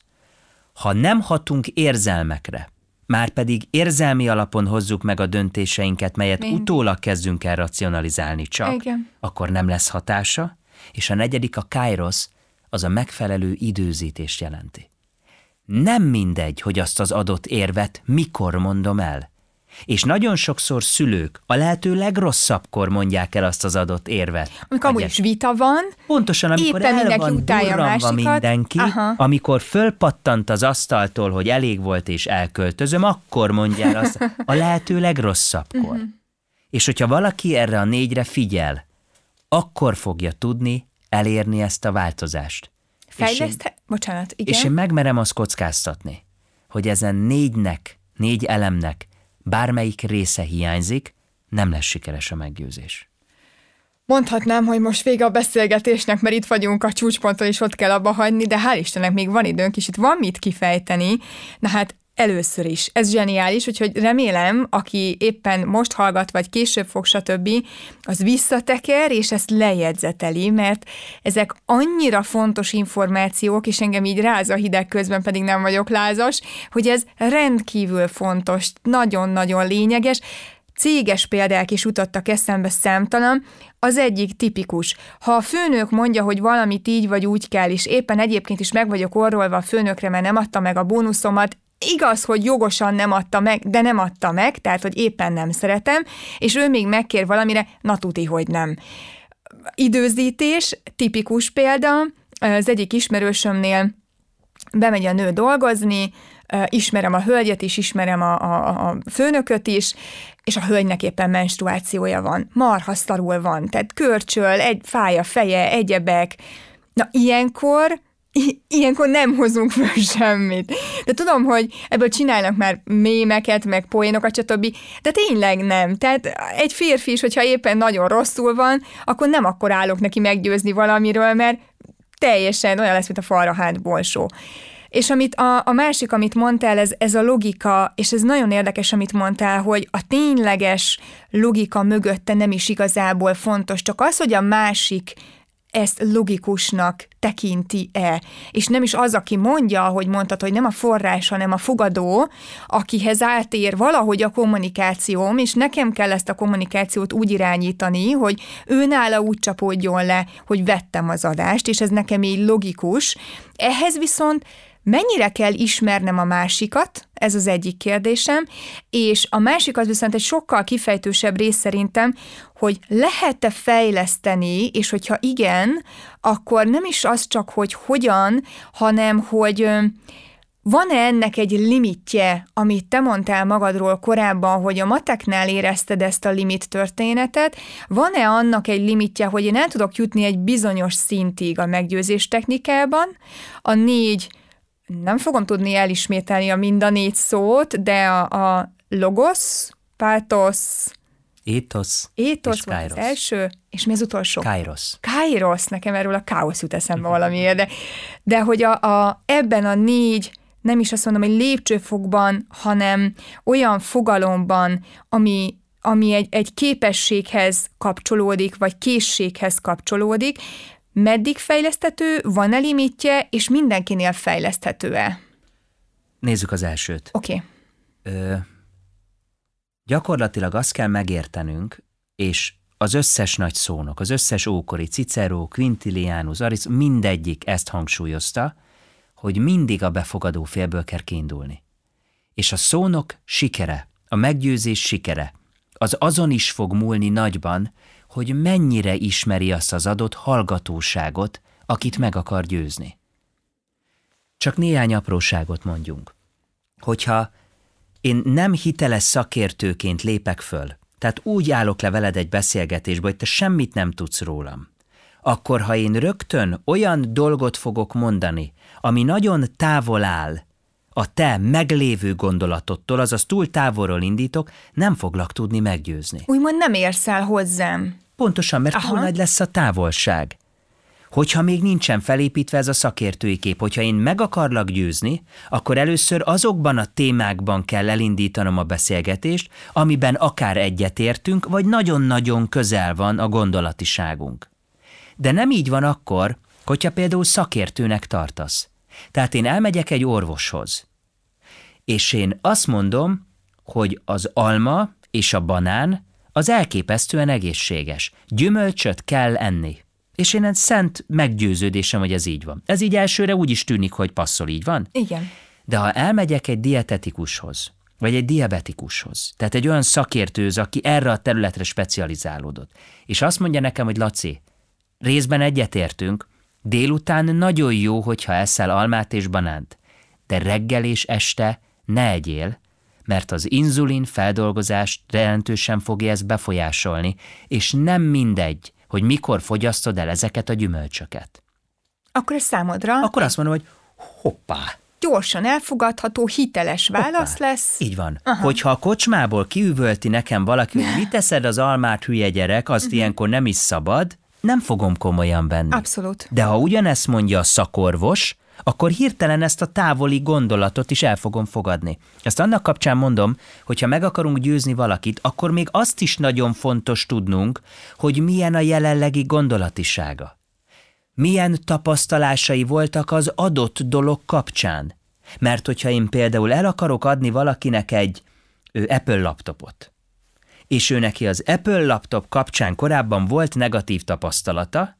ha nem hatunk érzelmekre, már pedig érzelmi alapon hozzuk meg a döntéseinket, melyet Mind. utólag kezdünk el racionalizálni csak, Igen. akkor nem lesz hatása, és a negyedik a kairos, az a megfelelő időzítést jelenti. Nem mindegy, hogy azt az adott érvet mikor mondom el. És nagyon sokszor szülők a lehető legrosszabbkor mondják el azt az adott érvet. Amikor amúgy is vita van, Pontosan, amikor Éppen el mindenki van durranva mindenki, Aha. amikor fölpattant az asztaltól, hogy elég volt és elköltözöm, akkor mondjál azt a lehető legrosszabbkor. Mhm. És hogyha valaki erre a négyre figyel, akkor fogja tudni elérni ezt a változást. És én, fejleszt... Bocsánat, igen. és én megmerem azt kockáztatni, hogy ezen négynek, négy elemnek bármelyik része hiányzik, nem lesz sikeres a meggyőzés. Mondhatnám, hogy most vége a beszélgetésnek, mert itt vagyunk a csúcsponton, és ott kell abba hagyni, de hál' Istennek még van időnk, és itt van mit kifejteni. Na hát először is. Ez zseniális, úgyhogy remélem, aki éppen most hallgat, vagy később fog, stb., az visszateker, és ezt lejegyzeteli, mert ezek annyira fontos információk, és engem így ráz a hideg közben, pedig nem vagyok lázas, hogy ez rendkívül fontos, nagyon-nagyon lényeges, Céges példák is utattak eszembe számtalan. Az egyik tipikus. Ha a főnök mondja, hogy valamit így vagy úgy kell, és éppen egyébként is meg vagyok orrolva a főnökre, mert nem adta meg a bónuszomat, Igaz, hogy jogosan nem adta meg, de nem adta meg, tehát, hogy éppen nem szeretem, és ő még megkér valamire, na tuti, hogy nem. Időzítés, tipikus példa, az egyik ismerősömnél bemegy a nő dolgozni, ismerem a hölgyet is, ismerem a, a, a főnököt is, és a hölgynek éppen menstruációja van. Marha szarul van, tehát körcsöl, egy fáj a feje, egyebek. Na ilyenkor I- ilyenkor nem hozunk föl semmit. De tudom, hogy ebből csinálnak már mémeket, meg poénokat, stb. De tényleg nem. Tehát egy férfi is, hogyha éppen nagyon rosszul van, akkor nem akkor állok neki meggyőzni valamiről, mert teljesen olyan lesz, mint a falra hát bolsó. És amit a, a másik, amit mondtál, ez, ez a logika, és ez nagyon érdekes, amit mondtál, hogy a tényleges logika mögötte nem is igazából fontos, csak az, hogy a másik ezt logikusnak tekinti-e. És nem is az, aki mondja, hogy mondtad, hogy nem a forrás, hanem a fogadó, akihez átér valahogy a kommunikációm, és nekem kell ezt a kommunikációt úgy irányítani, hogy ő nála úgy csapódjon le, hogy vettem az adást, és ez nekem így logikus. Ehhez viszont mennyire kell ismernem a másikat, ez az egyik kérdésem, és a másik az viszont egy sokkal kifejtősebb rész szerintem, hogy lehet-e fejleszteni, és hogyha igen, akkor nem is az csak, hogy hogyan, hanem hogy van-e ennek egy limitje, amit te mondtál magadról korábban, hogy a mateknál érezted ezt a limit történetet, van-e annak egy limitje, hogy én el tudok jutni egy bizonyos szintig a meggyőzés technikában, a négy nem fogom tudni elismételni a mind a négy szót, de a, a logos, pátosz, Étosz étosz és volt az kairos. első, és mi az utolsó? Kairos. Kairos, nekem erről a káosz jut eszembe valamiért, de, de hogy a, a, ebben a négy, nem is azt mondom, hogy lépcsőfokban, hanem olyan fogalomban, ami ami egy, egy képességhez kapcsolódik, vagy készséghez kapcsolódik, meddig fejleszthető, van-e limitje, és mindenkinél fejleszthető-e? Nézzük az elsőt. Oké. Okay. gyakorlatilag azt kell megértenünk, és az összes nagy szónok, az összes ókori Cicero, Quintilianus, Arisz, mindegyik ezt hangsúlyozta, hogy mindig a befogadó félből kell kiindulni. És a szónok sikere, a meggyőzés sikere, az azon is fog múlni nagyban, hogy mennyire ismeri azt az adott hallgatóságot, akit meg akar győzni. Csak néhány apróságot mondjunk. Hogyha én nem hiteles szakértőként lépek föl, tehát úgy állok le veled egy beszélgetésbe, hogy te semmit nem tudsz rólam, akkor ha én rögtön olyan dolgot fogok mondani, ami nagyon távol áll a te meglévő gondolatottól, azaz túl távolról indítok, nem foglak tudni meggyőzni. Úgymond nem érsz el hozzám. Pontosan, mert Aha. túl nagy lesz a távolság. Hogyha még nincsen felépítve ez a szakértői kép, hogyha én meg akarlak győzni, akkor először azokban a témákban kell elindítanom a beszélgetést, amiben akár egyetértünk, vagy nagyon-nagyon közel van a gondolatiságunk. De nem így van akkor, hogyha például szakértőnek tartasz. Tehát én elmegyek egy orvoshoz, és én azt mondom, hogy az alma és a banán az elképesztően egészséges. Gyümölcsöt kell enni. És én egy szent meggyőződésem, hogy ez így van. Ez így elsőre úgy is tűnik, hogy passzol, így van? Igen. De ha elmegyek egy dietetikushoz, vagy egy diabetikushoz, tehát egy olyan szakértőz, aki erre a területre specializálódott, és azt mondja nekem, hogy Laci, részben egyetértünk, délután nagyon jó, hogyha eszel almát és banánt, de reggel és este ne egyél, mert az inzulin feldolgozást jelentősen fogja ezt befolyásolni, és nem mindegy, hogy mikor fogyasztod el ezeket a gyümölcsöket. Akkor ez számodra? Akkor azt mondom, hogy hoppá, gyorsan elfogadható, hiteles válasz Hoppá. lesz. Így van. Aha. Hogyha a kocsmából kiüvölti nekem valaki, hogy mit teszed az almát, hülye gyerek, azt uh-huh. ilyenkor nem is szabad, nem fogom komolyan venni. Abszolút. De ha ugyanezt mondja a szakorvos, akkor hirtelen ezt a távoli gondolatot is el fogom fogadni. Ezt annak kapcsán mondom, hogy ha meg akarunk győzni valakit, akkor még azt is nagyon fontos tudnunk, hogy milyen a jelenlegi gondolatisága. Milyen tapasztalásai voltak az adott dolog kapcsán. Mert hogyha én például el akarok adni valakinek egy Apple laptopot, és ő neki az Apple laptop kapcsán korábban volt negatív tapasztalata,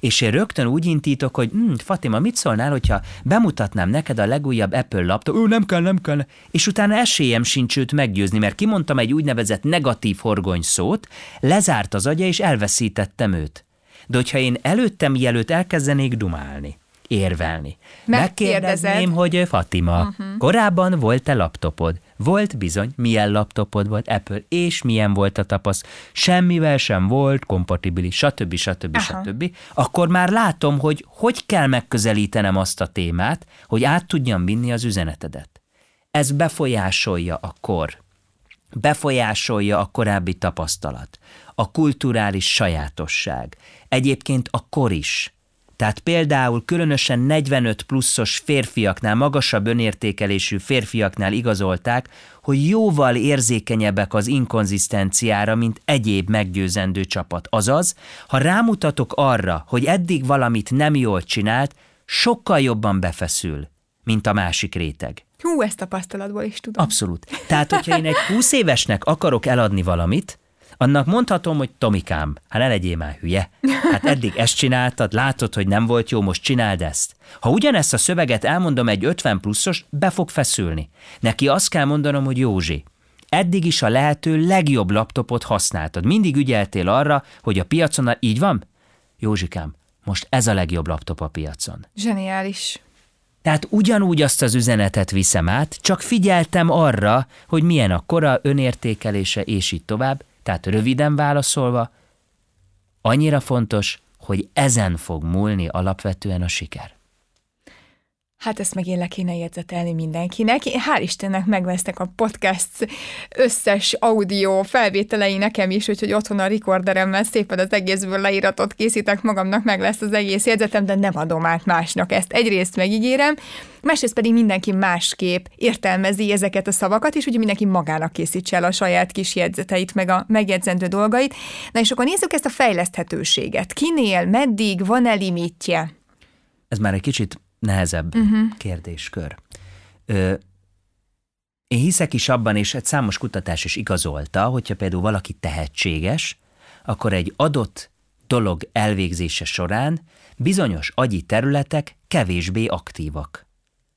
és én rögtön úgy intítok, hogy hm, Fatima, mit szólnál, hogyha bemutatnám neked a legújabb Apple laptop, ő nem kell, nem kell, és utána esélyem sincs őt meggyőzni, mert kimondtam egy úgynevezett negatív horgony szót, lezárt az agya, és elveszítettem őt. De hogyha én előttem mielőtt elkezdenék dumálni, érvelni. Megkérdezném, hogy Fatima, uh-huh. korábban volt-e laptopod? Volt bizony, milyen laptopod volt Apple, és milyen volt a tapasz, semmivel sem volt kompatibilis, stb. stb. Aha. stb. Akkor már látom, hogy hogy kell megközelítenem azt a témát, hogy át tudjam vinni az üzenetedet. Ez befolyásolja a kor, befolyásolja a korábbi tapasztalat, a kulturális sajátosság, egyébként a kor is – tehát például különösen 45 pluszos férfiaknál, magasabb önértékelésű férfiaknál igazolták, hogy jóval érzékenyebbek az inkonzisztenciára, mint egyéb meggyőzendő csapat. Azaz, ha rámutatok arra, hogy eddig valamit nem jól csinált, sokkal jobban befeszül, mint a másik réteg. Hú, ezt tapasztalatból is tudom. Abszolút. Tehát, hogyha én egy 20 évesnek akarok eladni valamit, annak mondhatom, hogy Tomikám, hát ne legyél már hülye. Hát eddig ezt csináltad, látod, hogy nem volt jó, most csináld ezt. Ha ugyanezt a szöveget elmondom egy 50 pluszos, be fog feszülni. Neki azt kell mondanom, hogy Józsi, eddig is a lehető legjobb laptopot használtad. Mindig ügyeltél arra, hogy a piacon így van? Józsikám, most ez a legjobb laptop a piacon. Zseniális. Tehát ugyanúgy azt az üzenetet viszem át, csak figyeltem arra, hogy milyen a kora, önértékelése, és így tovább, tehát röviden válaszolva, annyira fontos, hogy ezen fog múlni alapvetően a siker. Hát ezt meg én le kéne jegyzetelni mindenkinek. Hál' Istennek megvesztek a podcast összes audio felvételei nekem is, úgyhogy otthon a recorderemmel szépen az egészből leíratot készítek magamnak, meg lesz az egész jegyzetem, de nem adom át másnak ezt. Egyrészt megígérem, másrészt pedig mindenki másképp értelmezi ezeket a szavakat, és ugye mindenki magának készítse el a saját kis jegyzeteit, meg a megjegyzendő dolgait. Na és akkor nézzük ezt a fejleszthetőséget. Kinél, meddig, van-e limitje? Ez már egy kicsit nehezebb uh-huh. kérdéskör. Ö, én hiszek is abban, és egy számos kutatás is igazolta, hogyha például valaki tehetséges, akkor egy adott dolog elvégzése során bizonyos agyi területek kevésbé aktívak.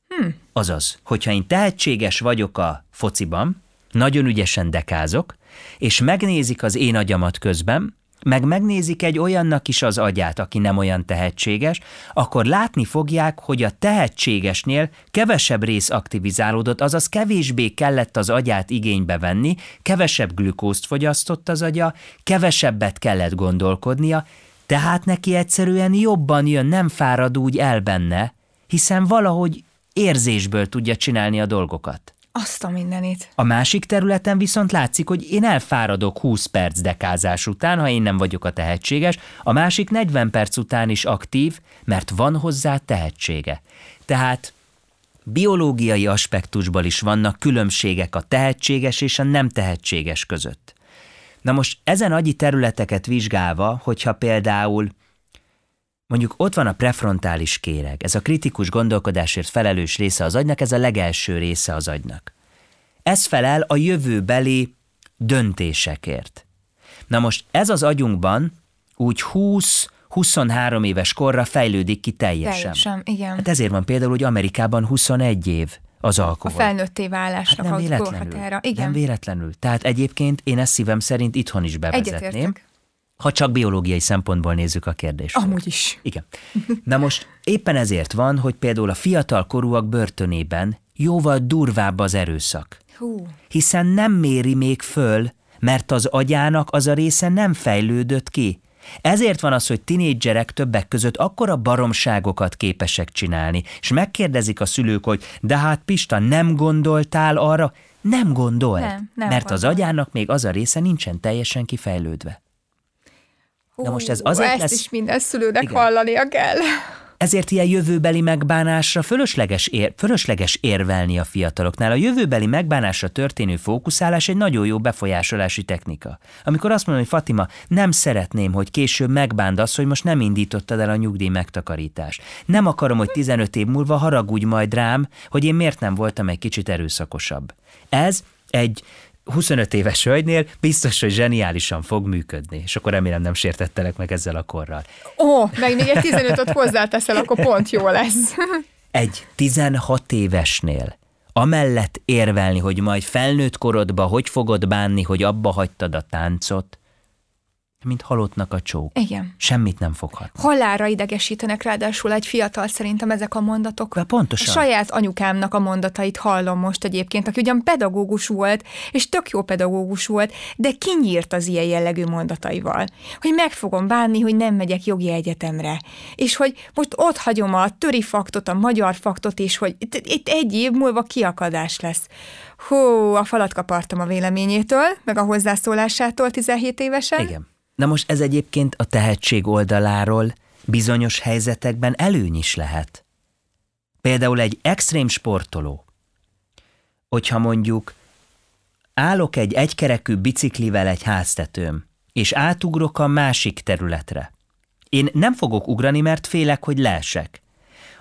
Hmm. Azaz, hogyha én tehetséges vagyok a fociban, nagyon ügyesen dekázok, és megnézik az én agyamat közben, meg megnézik egy olyannak is az agyát, aki nem olyan tehetséges, akkor látni fogják, hogy a tehetségesnél kevesebb rész aktivizálódott, azaz kevésbé kellett az agyát igénybe venni, kevesebb glükózt fogyasztott az agya, kevesebbet kellett gondolkodnia, tehát neki egyszerűen jobban jön, nem fárad úgy el benne, hiszen valahogy érzésből tudja csinálni a dolgokat. Azt a mindenit. A másik területen viszont látszik, hogy én elfáradok 20 perc dekázás után, ha én nem vagyok a tehetséges, a másik 40 perc után is aktív, mert van hozzá tehetsége. Tehát biológiai aspektusból is vannak különbségek a tehetséges és a nem tehetséges között. Na most ezen agyi területeket vizsgálva, hogyha például Mondjuk ott van a prefrontális kéreg, ez a kritikus gondolkodásért felelős része az agynak, ez a legelső része az agynak. Ez felel a jövőbeli döntésekért. Na most ez az agyunkban úgy 20-23 éves korra fejlődik ki teljesen. Teljesen, igen. Hát ezért van például, hogy Amerikában 21 év az alkohol. A felnőtté válásnak hát nem véletlenül, Igen. Nem véletlenül. Tehát egyébként én ezt szívem szerint itthon is bevezetném. Egyetértek ha csak biológiai szempontból nézzük a kérdést. Amúgy is. Igen. Na most éppen ezért van, hogy például a fiatal korúak börtönében jóval durvább az erőszak. Hú. Hiszen nem méri még föl, mert az agyának az a része nem fejlődött ki. Ezért van az, hogy tinédzserek többek között akkora baromságokat képesek csinálni, és megkérdezik a szülők, hogy de hát Pista, nem gondoltál arra? Nem gondolt, nem, nem mert gondol. az agyának még az a része nincsen teljesen kifejlődve. Hú, Na most ez azért ezt lesz... is minden szülőnek Igen. hallania kell. Ezért ilyen jövőbeli megbánásra fölösleges, ér, fölösleges érvelni a fiataloknál. A jövőbeli megbánásra történő fókuszálás egy nagyon jó befolyásolási technika. Amikor azt mondom, hogy Fatima, nem szeretném, hogy később megbánd azt, hogy most nem indítottad el a nyugdíj megtakarítást. Nem akarom, hogy 15 év múlva haragudj majd rám, hogy én miért nem voltam egy kicsit erőszakosabb. Ez egy 25 éves hölgynél biztos, hogy zseniálisan fog működni, és akkor remélem nem sértettelek meg ezzel a korral. Ó, meg még egy 15-öt hozzáteszel, akkor pont jó lesz. Egy 16 évesnél amellett érvelni, hogy majd felnőtt korodba hogy fogod bánni, hogy abba hagytad a táncot, mint halottnak a csók. Igen. Semmit nem foghat. Hallára idegesítenek ráadásul egy fiatal szerintem ezek a mondatok. De pontosan. A saját anyukámnak a mondatait hallom most egyébként, aki ugyan pedagógus volt, és tök jó pedagógus volt, de kinyírt az ilyen jellegű mondataival. Hogy meg fogom bánni, hogy nem megyek jogi egyetemre. És hogy most ott hagyom a töri faktot, a magyar faktot, és hogy itt, itt egy év múlva kiakadás lesz. Hú, a falat kapartam a véleményétől, meg a hozzászólásától 17 évesen. Igen. Na most ez egyébként a tehetség oldaláról bizonyos helyzetekben előny is lehet. Például egy extrém sportoló, hogyha mondjuk állok egy egykerekű biciklivel egy háztetőm, és átugrok a másik területre. Én nem fogok ugrani, mert félek, hogy leesek.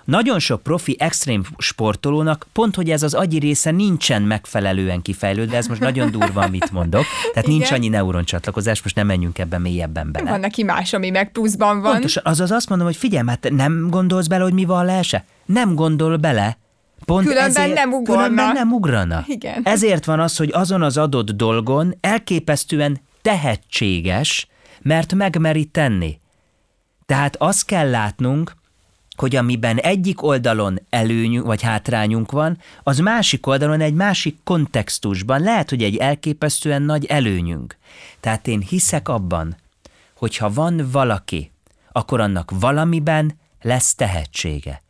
Nagyon sok profi extrém sportolónak pont, hogy ez az agyi része nincsen megfelelően kifejlődve, ez most nagyon durva, amit mondok, tehát Igen. nincs annyi neuroncsatlakozás, most nem menjünk ebben mélyebben bele. Van neki más, ami meg pluszban van. Pontosan, azaz azt mondom, hogy figyelj, hát nem gondolsz bele, hogy mi van leese? Nem gondol bele, Pont különben ezért, nem ugrana. Különben nem ugrana. Igen. Ezért van az, hogy azon az adott dolgon elképesztően tehetséges, mert megmeri tenni. Tehát azt kell látnunk, hogy amiben egyik oldalon előnyünk vagy hátrányunk van, az másik oldalon egy másik kontextusban lehet, hogy egy elképesztően nagy előnyünk. Tehát én hiszek abban, hogy ha van valaki, akkor annak valamiben lesz tehetsége.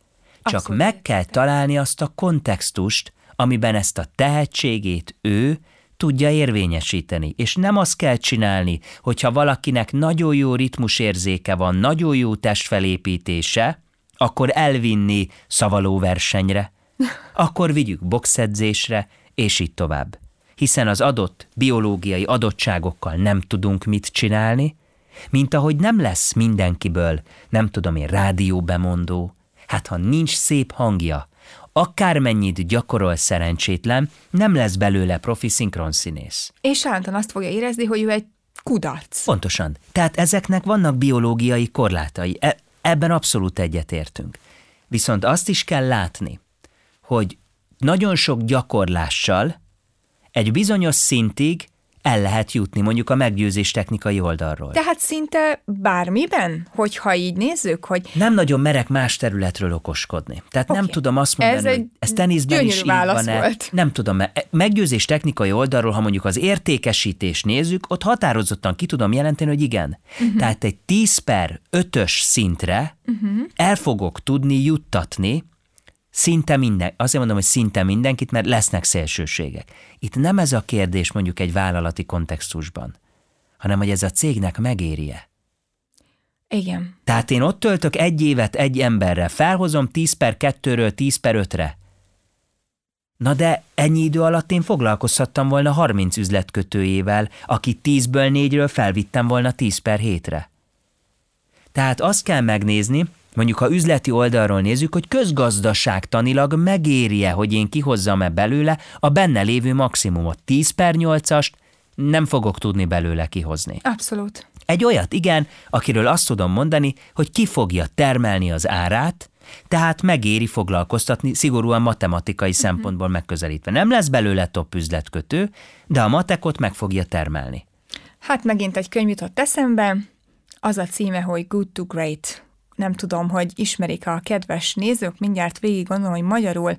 Csak Abszolút meg kell találni azt a kontextust, amiben ezt a tehetségét ő tudja érvényesíteni. És nem azt kell csinálni, hogyha valakinek nagyon jó ritmusérzéke van, nagyon jó testfelépítése, akkor elvinni szavaló versenyre, akkor vigyük boxedzésre, és így tovább. Hiszen az adott biológiai adottságokkal nem tudunk mit csinálni, mint ahogy nem lesz mindenkiből, nem tudom én, rádióbemondó. Hát ha nincs szép hangja, akármennyit gyakorol szerencsétlen, nem lesz belőle profi szinkronszínész. És általán azt fogja érezni, hogy ő egy kudarc. Pontosan. Tehát ezeknek vannak biológiai korlátai. E- ebben abszolút egyetértünk. Viszont azt is kell látni, hogy nagyon sok gyakorlással egy bizonyos szintig el lehet jutni mondjuk a meggyőzés technikai oldalról. Tehát szinte bármiben, hogyha így nézzük, hogy Nem nagyon merek más területről okoskodni. Tehát okay. nem tudom azt mondani, Ez hogy ez teniszben is így volt. Nem tudom, mert meggyőzés technikai oldalról, ha mondjuk az értékesítés nézzük, ott határozottan ki tudom jelenteni, hogy igen. Uh-huh. Tehát egy 10 per 5-ös szintre uh-huh. el fogok tudni juttatni szinte minden, azért mondom, hogy szinte mindenkit, mert lesznek szélsőségek. Itt nem ez a kérdés mondjuk egy vállalati kontextusban, hanem hogy ez a cégnek megéri-e. igen, Tehát én ott töltök egy évet egy emberrel, felhozom 10 per 2-ről 10 per 5-re. Na de ennyi idő alatt én foglalkozhattam volna 30 üzletkötőjével, aki 10-ből 4-ről felvittem volna 10 per 7-re. Tehát azt kell megnézni, mondjuk ha üzleti oldalról nézzük, hogy közgazdaságtanilag megéri-e, hogy én kihozzam-e belőle a benne lévő maximumot. 10 per 8-ast nem fogok tudni belőle kihozni. abszolút. Egy olyat igen, akiről azt tudom mondani, hogy ki fogja termelni az árát, tehát megéri foglalkoztatni szigorúan matematikai szempontból megközelítve. Nem lesz belőle top üzletkötő, de a matekot meg fogja termelni. Hát megint egy könyv jutott eszembe, az a címe, hogy Good to Great. Nem tudom, hogy ismerik a kedves nézők, mindjárt végig gondolom, hogy magyarul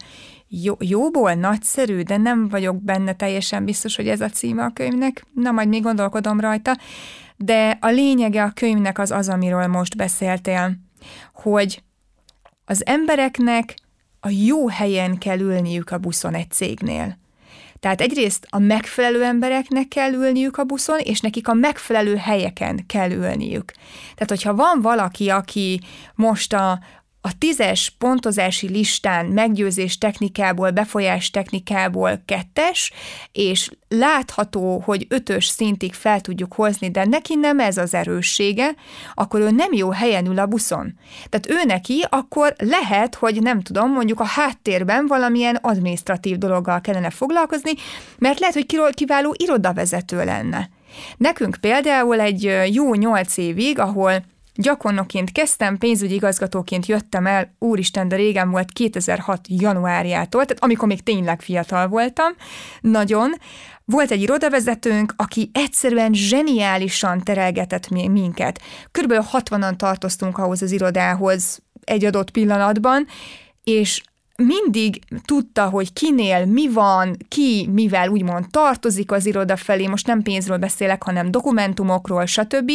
jó, jóból nagyszerű, de nem vagyok benne teljesen biztos, hogy ez a címe a könyvnek. Na, majd még gondolkodom rajta. De a lényege a könyvnek az az, amiről most beszéltél, hogy az embereknek a jó helyen kell ülniük a buszon egy cégnél. Tehát egyrészt a megfelelő embereknek kell ülniük a buszon, és nekik a megfelelő helyeken kell ülniük. Tehát, hogyha van valaki, aki most a, a tízes pontozási listán meggyőzés technikából, befolyás technikából kettes, és látható, hogy ötös szintig fel tudjuk hozni, de neki nem ez az erőssége, akkor ő nem jó helyen ül a buszon. Tehát ő neki akkor lehet, hogy nem tudom, mondjuk a háttérben valamilyen administratív dologgal kellene foglalkozni, mert lehet, hogy kiváló irodavezető lenne. Nekünk például egy jó nyolc évig, ahol Gyakornokként kezdtem, pénzügyi igazgatóként jöttem el, úristen, de régen volt 2006. januárjától, tehát amikor még tényleg fiatal voltam, nagyon. Volt egy irodavezetőnk, aki egyszerűen zseniálisan terelgetett mi- minket. Körülbelül 60-an tartoztunk ahhoz az irodához egy adott pillanatban, és mindig tudta, hogy kinél mi van, ki mivel úgymond tartozik az iroda felé, most nem pénzről beszélek, hanem dokumentumokról, stb.,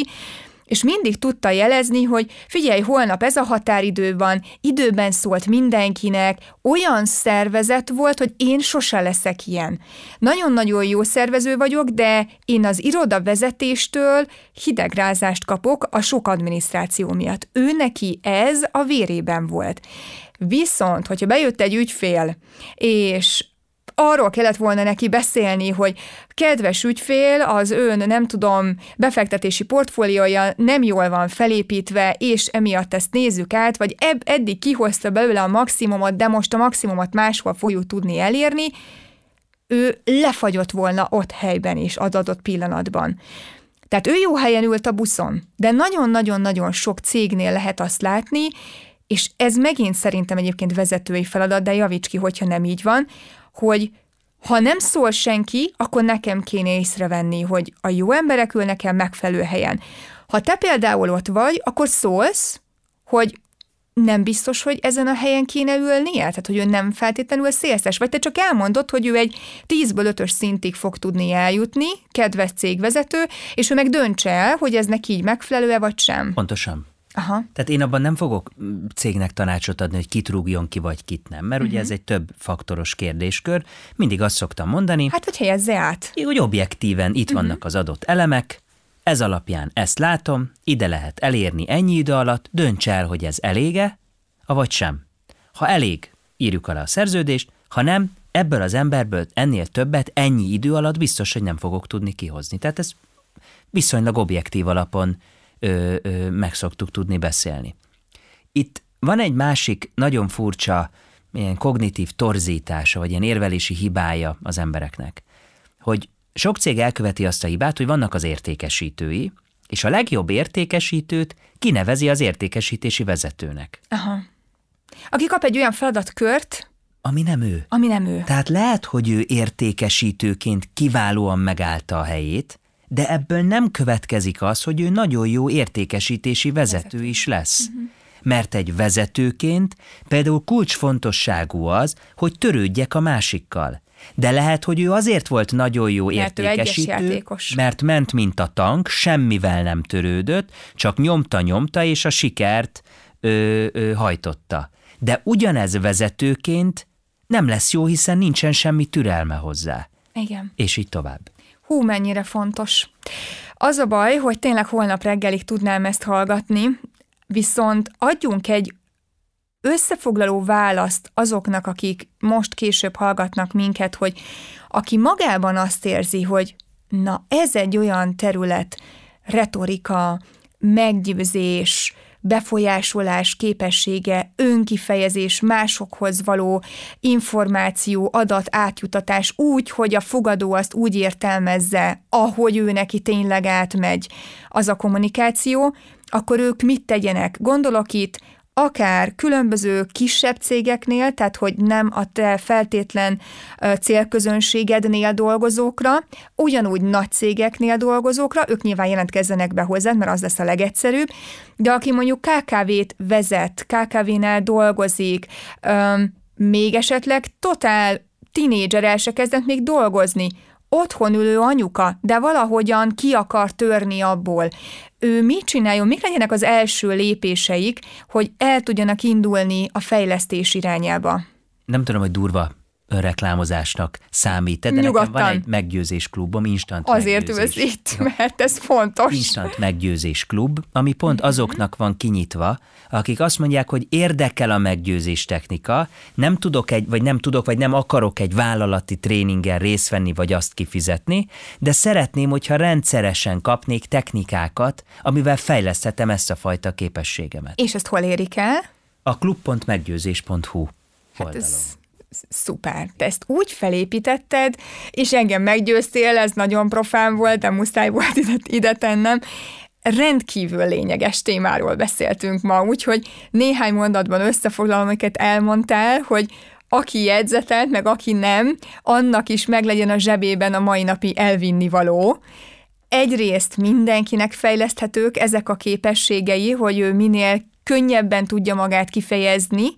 és mindig tudta jelezni, hogy figyelj, holnap ez a határidő van, időben szólt mindenkinek, olyan szervezet volt, hogy én sose leszek ilyen. Nagyon-nagyon jó szervező vagyok, de én az iroda vezetéstől hidegrázást kapok a sok adminisztráció miatt. Ő neki ez a vérében volt. Viszont, hogyha bejött egy ügyfél, és arról kellett volna neki beszélni, hogy kedves ügyfél, az ön, nem tudom, befektetési portfóliója nem jól van felépítve, és emiatt ezt nézzük át, vagy eb- eddig kihozta belőle a maximumot, de most a maximumot máshol fogjuk tudni elérni, ő lefagyott volna ott helyben is az adott pillanatban. Tehát ő jó helyen ült a buszon, de nagyon-nagyon-nagyon sok cégnél lehet azt látni, és ez megint szerintem egyébként vezetői feladat, de javíts ki, hogyha nem így van, hogy ha nem szól senki, akkor nekem kéne észrevenni, hogy a jó emberek ülnek el megfelelő helyen. Ha te például ott vagy, akkor szólsz, hogy nem biztos, hogy ezen a helyen kéne ülnie? Tehát, hogy ő nem feltétlenül szélszes, vagy te csak elmondod, hogy ő egy 10-ből 5-ös szintig fog tudni eljutni, kedves cégvezető, és ő meg döntse el, hogy ez neki így megfelelő-e, vagy sem. Pontosan. Aha. Tehát én abban nem fogok mm, cégnek tanácsot adni, hogy kit rúgjon ki, vagy kit nem, mert uh-huh. ugye ez egy több faktoros kérdéskör. Mindig azt szoktam mondani, Hát, hogy helyezze át. hogy objektíven itt uh-huh. vannak az adott elemek, ez alapján ezt látom, ide lehet elérni ennyi idő alatt, dönts el, hogy ez elége, avagy sem. Ha elég, írjuk alá a szerződést, ha nem, ebből az emberből ennél többet ennyi idő alatt biztos, hogy nem fogok tudni kihozni. Tehát ez viszonylag objektív alapon ö, ö, meg szoktuk tudni beszélni. Itt van egy másik nagyon furcsa ilyen kognitív torzítása, vagy ilyen érvelési hibája az embereknek, hogy sok cég elköveti azt a hibát, hogy vannak az értékesítői, és a legjobb értékesítőt kinevezi az értékesítési vezetőnek, Aha. Aki kap egy olyan feladatkört, ami nem ő. ami nem ő. Tehát lehet, hogy ő értékesítőként kiválóan megállta a helyét, de ebből nem következik az, hogy ő nagyon jó értékesítési vezető, is lesz. Uh-huh. Mert egy vezetőként például kulcsfontosságú az, hogy törődjek a másikkal. De lehet, hogy ő azért volt nagyon jó Mert értékesítő, mert ment, mint a tank, semmivel nem törődött, csak nyomta-nyomta, és a sikert ö, ö, hajtotta. De ugyanez vezetőként nem lesz jó, hiszen nincsen semmi türelme hozzá. Igen. És így tovább. Hú, mennyire fontos. Az a baj, hogy tényleg holnap reggelig tudnám ezt hallgatni, viszont adjunk egy összefoglaló választ azoknak, akik most később hallgatnak minket, hogy aki magában azt érzi, hogy na ez egy olyan terület, retorika, meggyőzés, befolyásolás képessége, önkifejezés, másokhoz való információ, adat átjutatás úgy, hogy a fogadó azt úgy értelmezze, ahogy ő neki tényleg átmegy az a kommunikáció, akkor ők mit tegyenek? Gondolok itt akár különböző kisebb cégeknél, tehát hogy nem a te feltétlen célközönségednél dolgozókra, ugyanúgy nagy cégeknél dolgozókra, ők nyilván jelentkezzenek be hozzád, mert az lesz a legegyszerűbb, de aki mondjuk KKV-t vezet, KKV-nál dolgozik, még esetleg totál tinédzser el se kezdett még dolgozni, otthon ülő anyuka, de valahogyan ki akar törni abból. Ő mit csináljon, mik legyenek az első lépéseik, hogy el tudjanak indulni a fejlesztés irányába? Nem tudom, hogy durva reklámozásnak számít, de nekem Nyugodtan. van egy meggyőzés klubom, instant Azért meggyőzés. itt, mert ez fontos. Instant meggyőzés klub, ami pont azoknak van kinyitva, akik azt mondják, hogy érdekel a meggyőzés technika, nem tudok egy, vagy nem tudok, vagy nem akarok egy vállalati tréningen részt venni, vagy azt kifizetni, de szeretném, hogyha rendszeresen kapnék technikákat, amivel fejleszthetem ezt a fajta képességemet. És ezt hol érik el? A klub.meggyőzés.hu Hát oldalon. ez szuper. Te ezt úgy felépítetted, és engem meggyőztél, ez nagyon profán volt, de muszáj volt ide, ide tennem. Rendkívül lényeges témáról beszéltünk ma, úgyhogy néhány mondatban összefoglalom, amiket elmondtál, hogy aki jegyzetelt, meg aki nem, annak is meglegyen a zsebében a mai napi elvinni való. Egyrészt mindenkinek fejleszthetők ezek a képességei, hogy ő minél könnyebben tudja magát kifejezni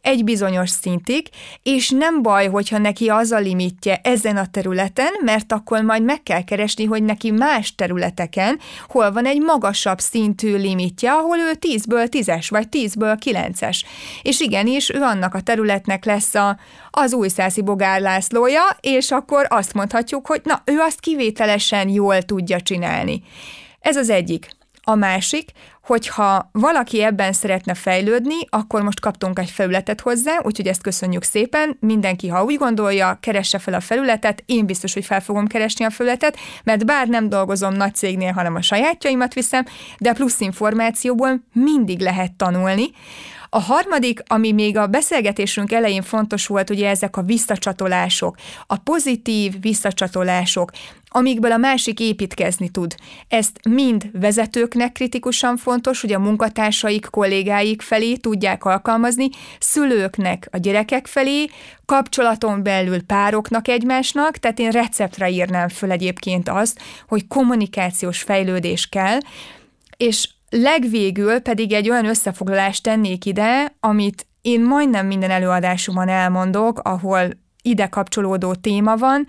egy bizonyos szintig, és nem baj, hogyha neki az a limitje ezen a területen, mert akkor majd meg kell keresni, hogy neki más területeken hol van egy magasabb szintű limitje, ahol ő 10-ből 10-es, vagy 10-ből 9-es. És igenis, ő annak a területnek lesz a, az újszászi Bogár Lászlója, és akkor azt mondhatjuk, hogy na, ő azt kivételesen jól tudja csinálni. Ez az egyik. A másik, hogyha valaki ebben szeretne fejlődni, akkor most kaptunk egy felületet hozzá, úgyhogy ezt köszönjük szépen. Mindenki, ha úgy gondolja, keresse fel a felületet, én biztos, hogy fel fogom keresni a felületet, mert bár nem dolgozom nagy cégnél, hanem a sajátjaimat viszem, de plusz információból mindig lehet tanulni. A harmadik, ami még a beszélgetésünk elején fontos volt, ugye ezek a visszacsatolások, a pozitív visszacsatolások, amikből a másik építkezni tud. Ezt mind vezetőknek kritikusan fontos, hogy a munkatársaik, kollégáik felé tudják alkalmazni, szülőknek a gyerekek felé, kapcsolaton belül pároknak egymásnak, tehát én receptre írnám föl egyébként azt, hogy kommunikációs fejlődés kell, és legvégül pedig egy olyan összefoglalást tennék ide, amit én majdnem minden előadásomban elmondok, ahol ide kapcsolódó téma van,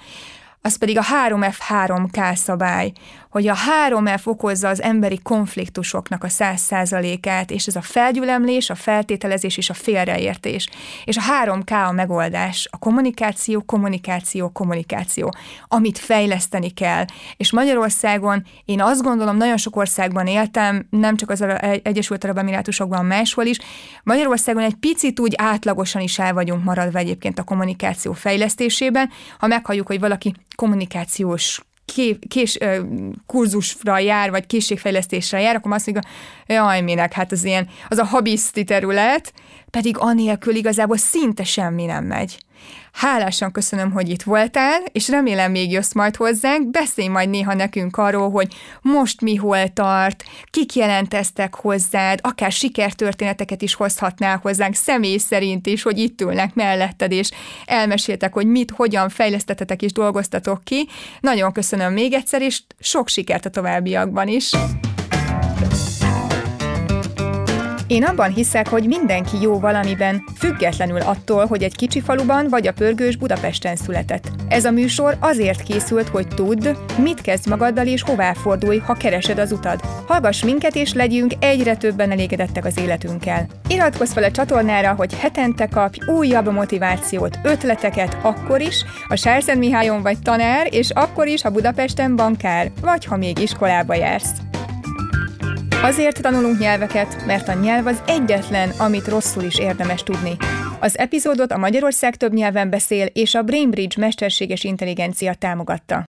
az pedig a 3F3K szabály, hogy a három F okozza az emberi konfliktusoknak a száz százalékát, és ez a felgyülemlés, a feltételezés és a félreértés. És a három K a megoldás, a kommunikáció, kommunikáció, kommunikáció, amit fejleszteni kell. És Magyarországon én azt gondolom, nagyon sok országban éltem, nem csak az Egyesült Arab Emirátusokban, máshol is, Magyarországon egy picit úgy átlagosan is el vagyunk maradva egyébként a kommunikáció fejlesztésében, ha meghalljuk, hogy valaki kommunikációs kés, kurzusra jár, vagy készségfejlesztésre jár, akkor azt mondja, jaj, minek, hát az ilyen, az a habiszti terület, pedig anélkül igazából szinte semmi nem megy. Hálásan köszönöm, hogy itt voltál, és remélem még jössz majd hozzánk. Beszélj majd néha nekünk arról, hogy most mi hol tart, kik jelenteztek hozzád, akár sikertörténeteket is hozhatnál hozzánk személy szerint is, hogy itt ülnek melletted, és elmeséltek, hogy mit, hogyan fejlesztetetek és dolgoztatok ki. Nagyon köszönöm még egyszer, és sok sikert a továbbiakban is. Én abban hiszek, hogy mindenki jó valamiben, függetlenül attól, hogy egy kicsi faluban vagy a pörgős Budapesten született. Ez a műsor azért készült, hogy tudd, mit kezd magaddal és hová fordulj, ha keresed az utad. Hallgass minket és legyünk egyre többen elégedettek az életünkkel. Iratkozz fel a csatornára, hogy hetente kapj újabb motivációt, ötleteket akkor is, ha Sárszent Mihályon vagy tanár, és akkor is, ha Budapesten bankár, vagy ha még iskolába jársz. Azért tanulunk nyelveket, mert a nyelv az egyetlen, amit rosszul is érdemes tudni. Az epizódot a Magyarország több nyelven beszél és a Brainbridge mesterséges intelligencia támogatta.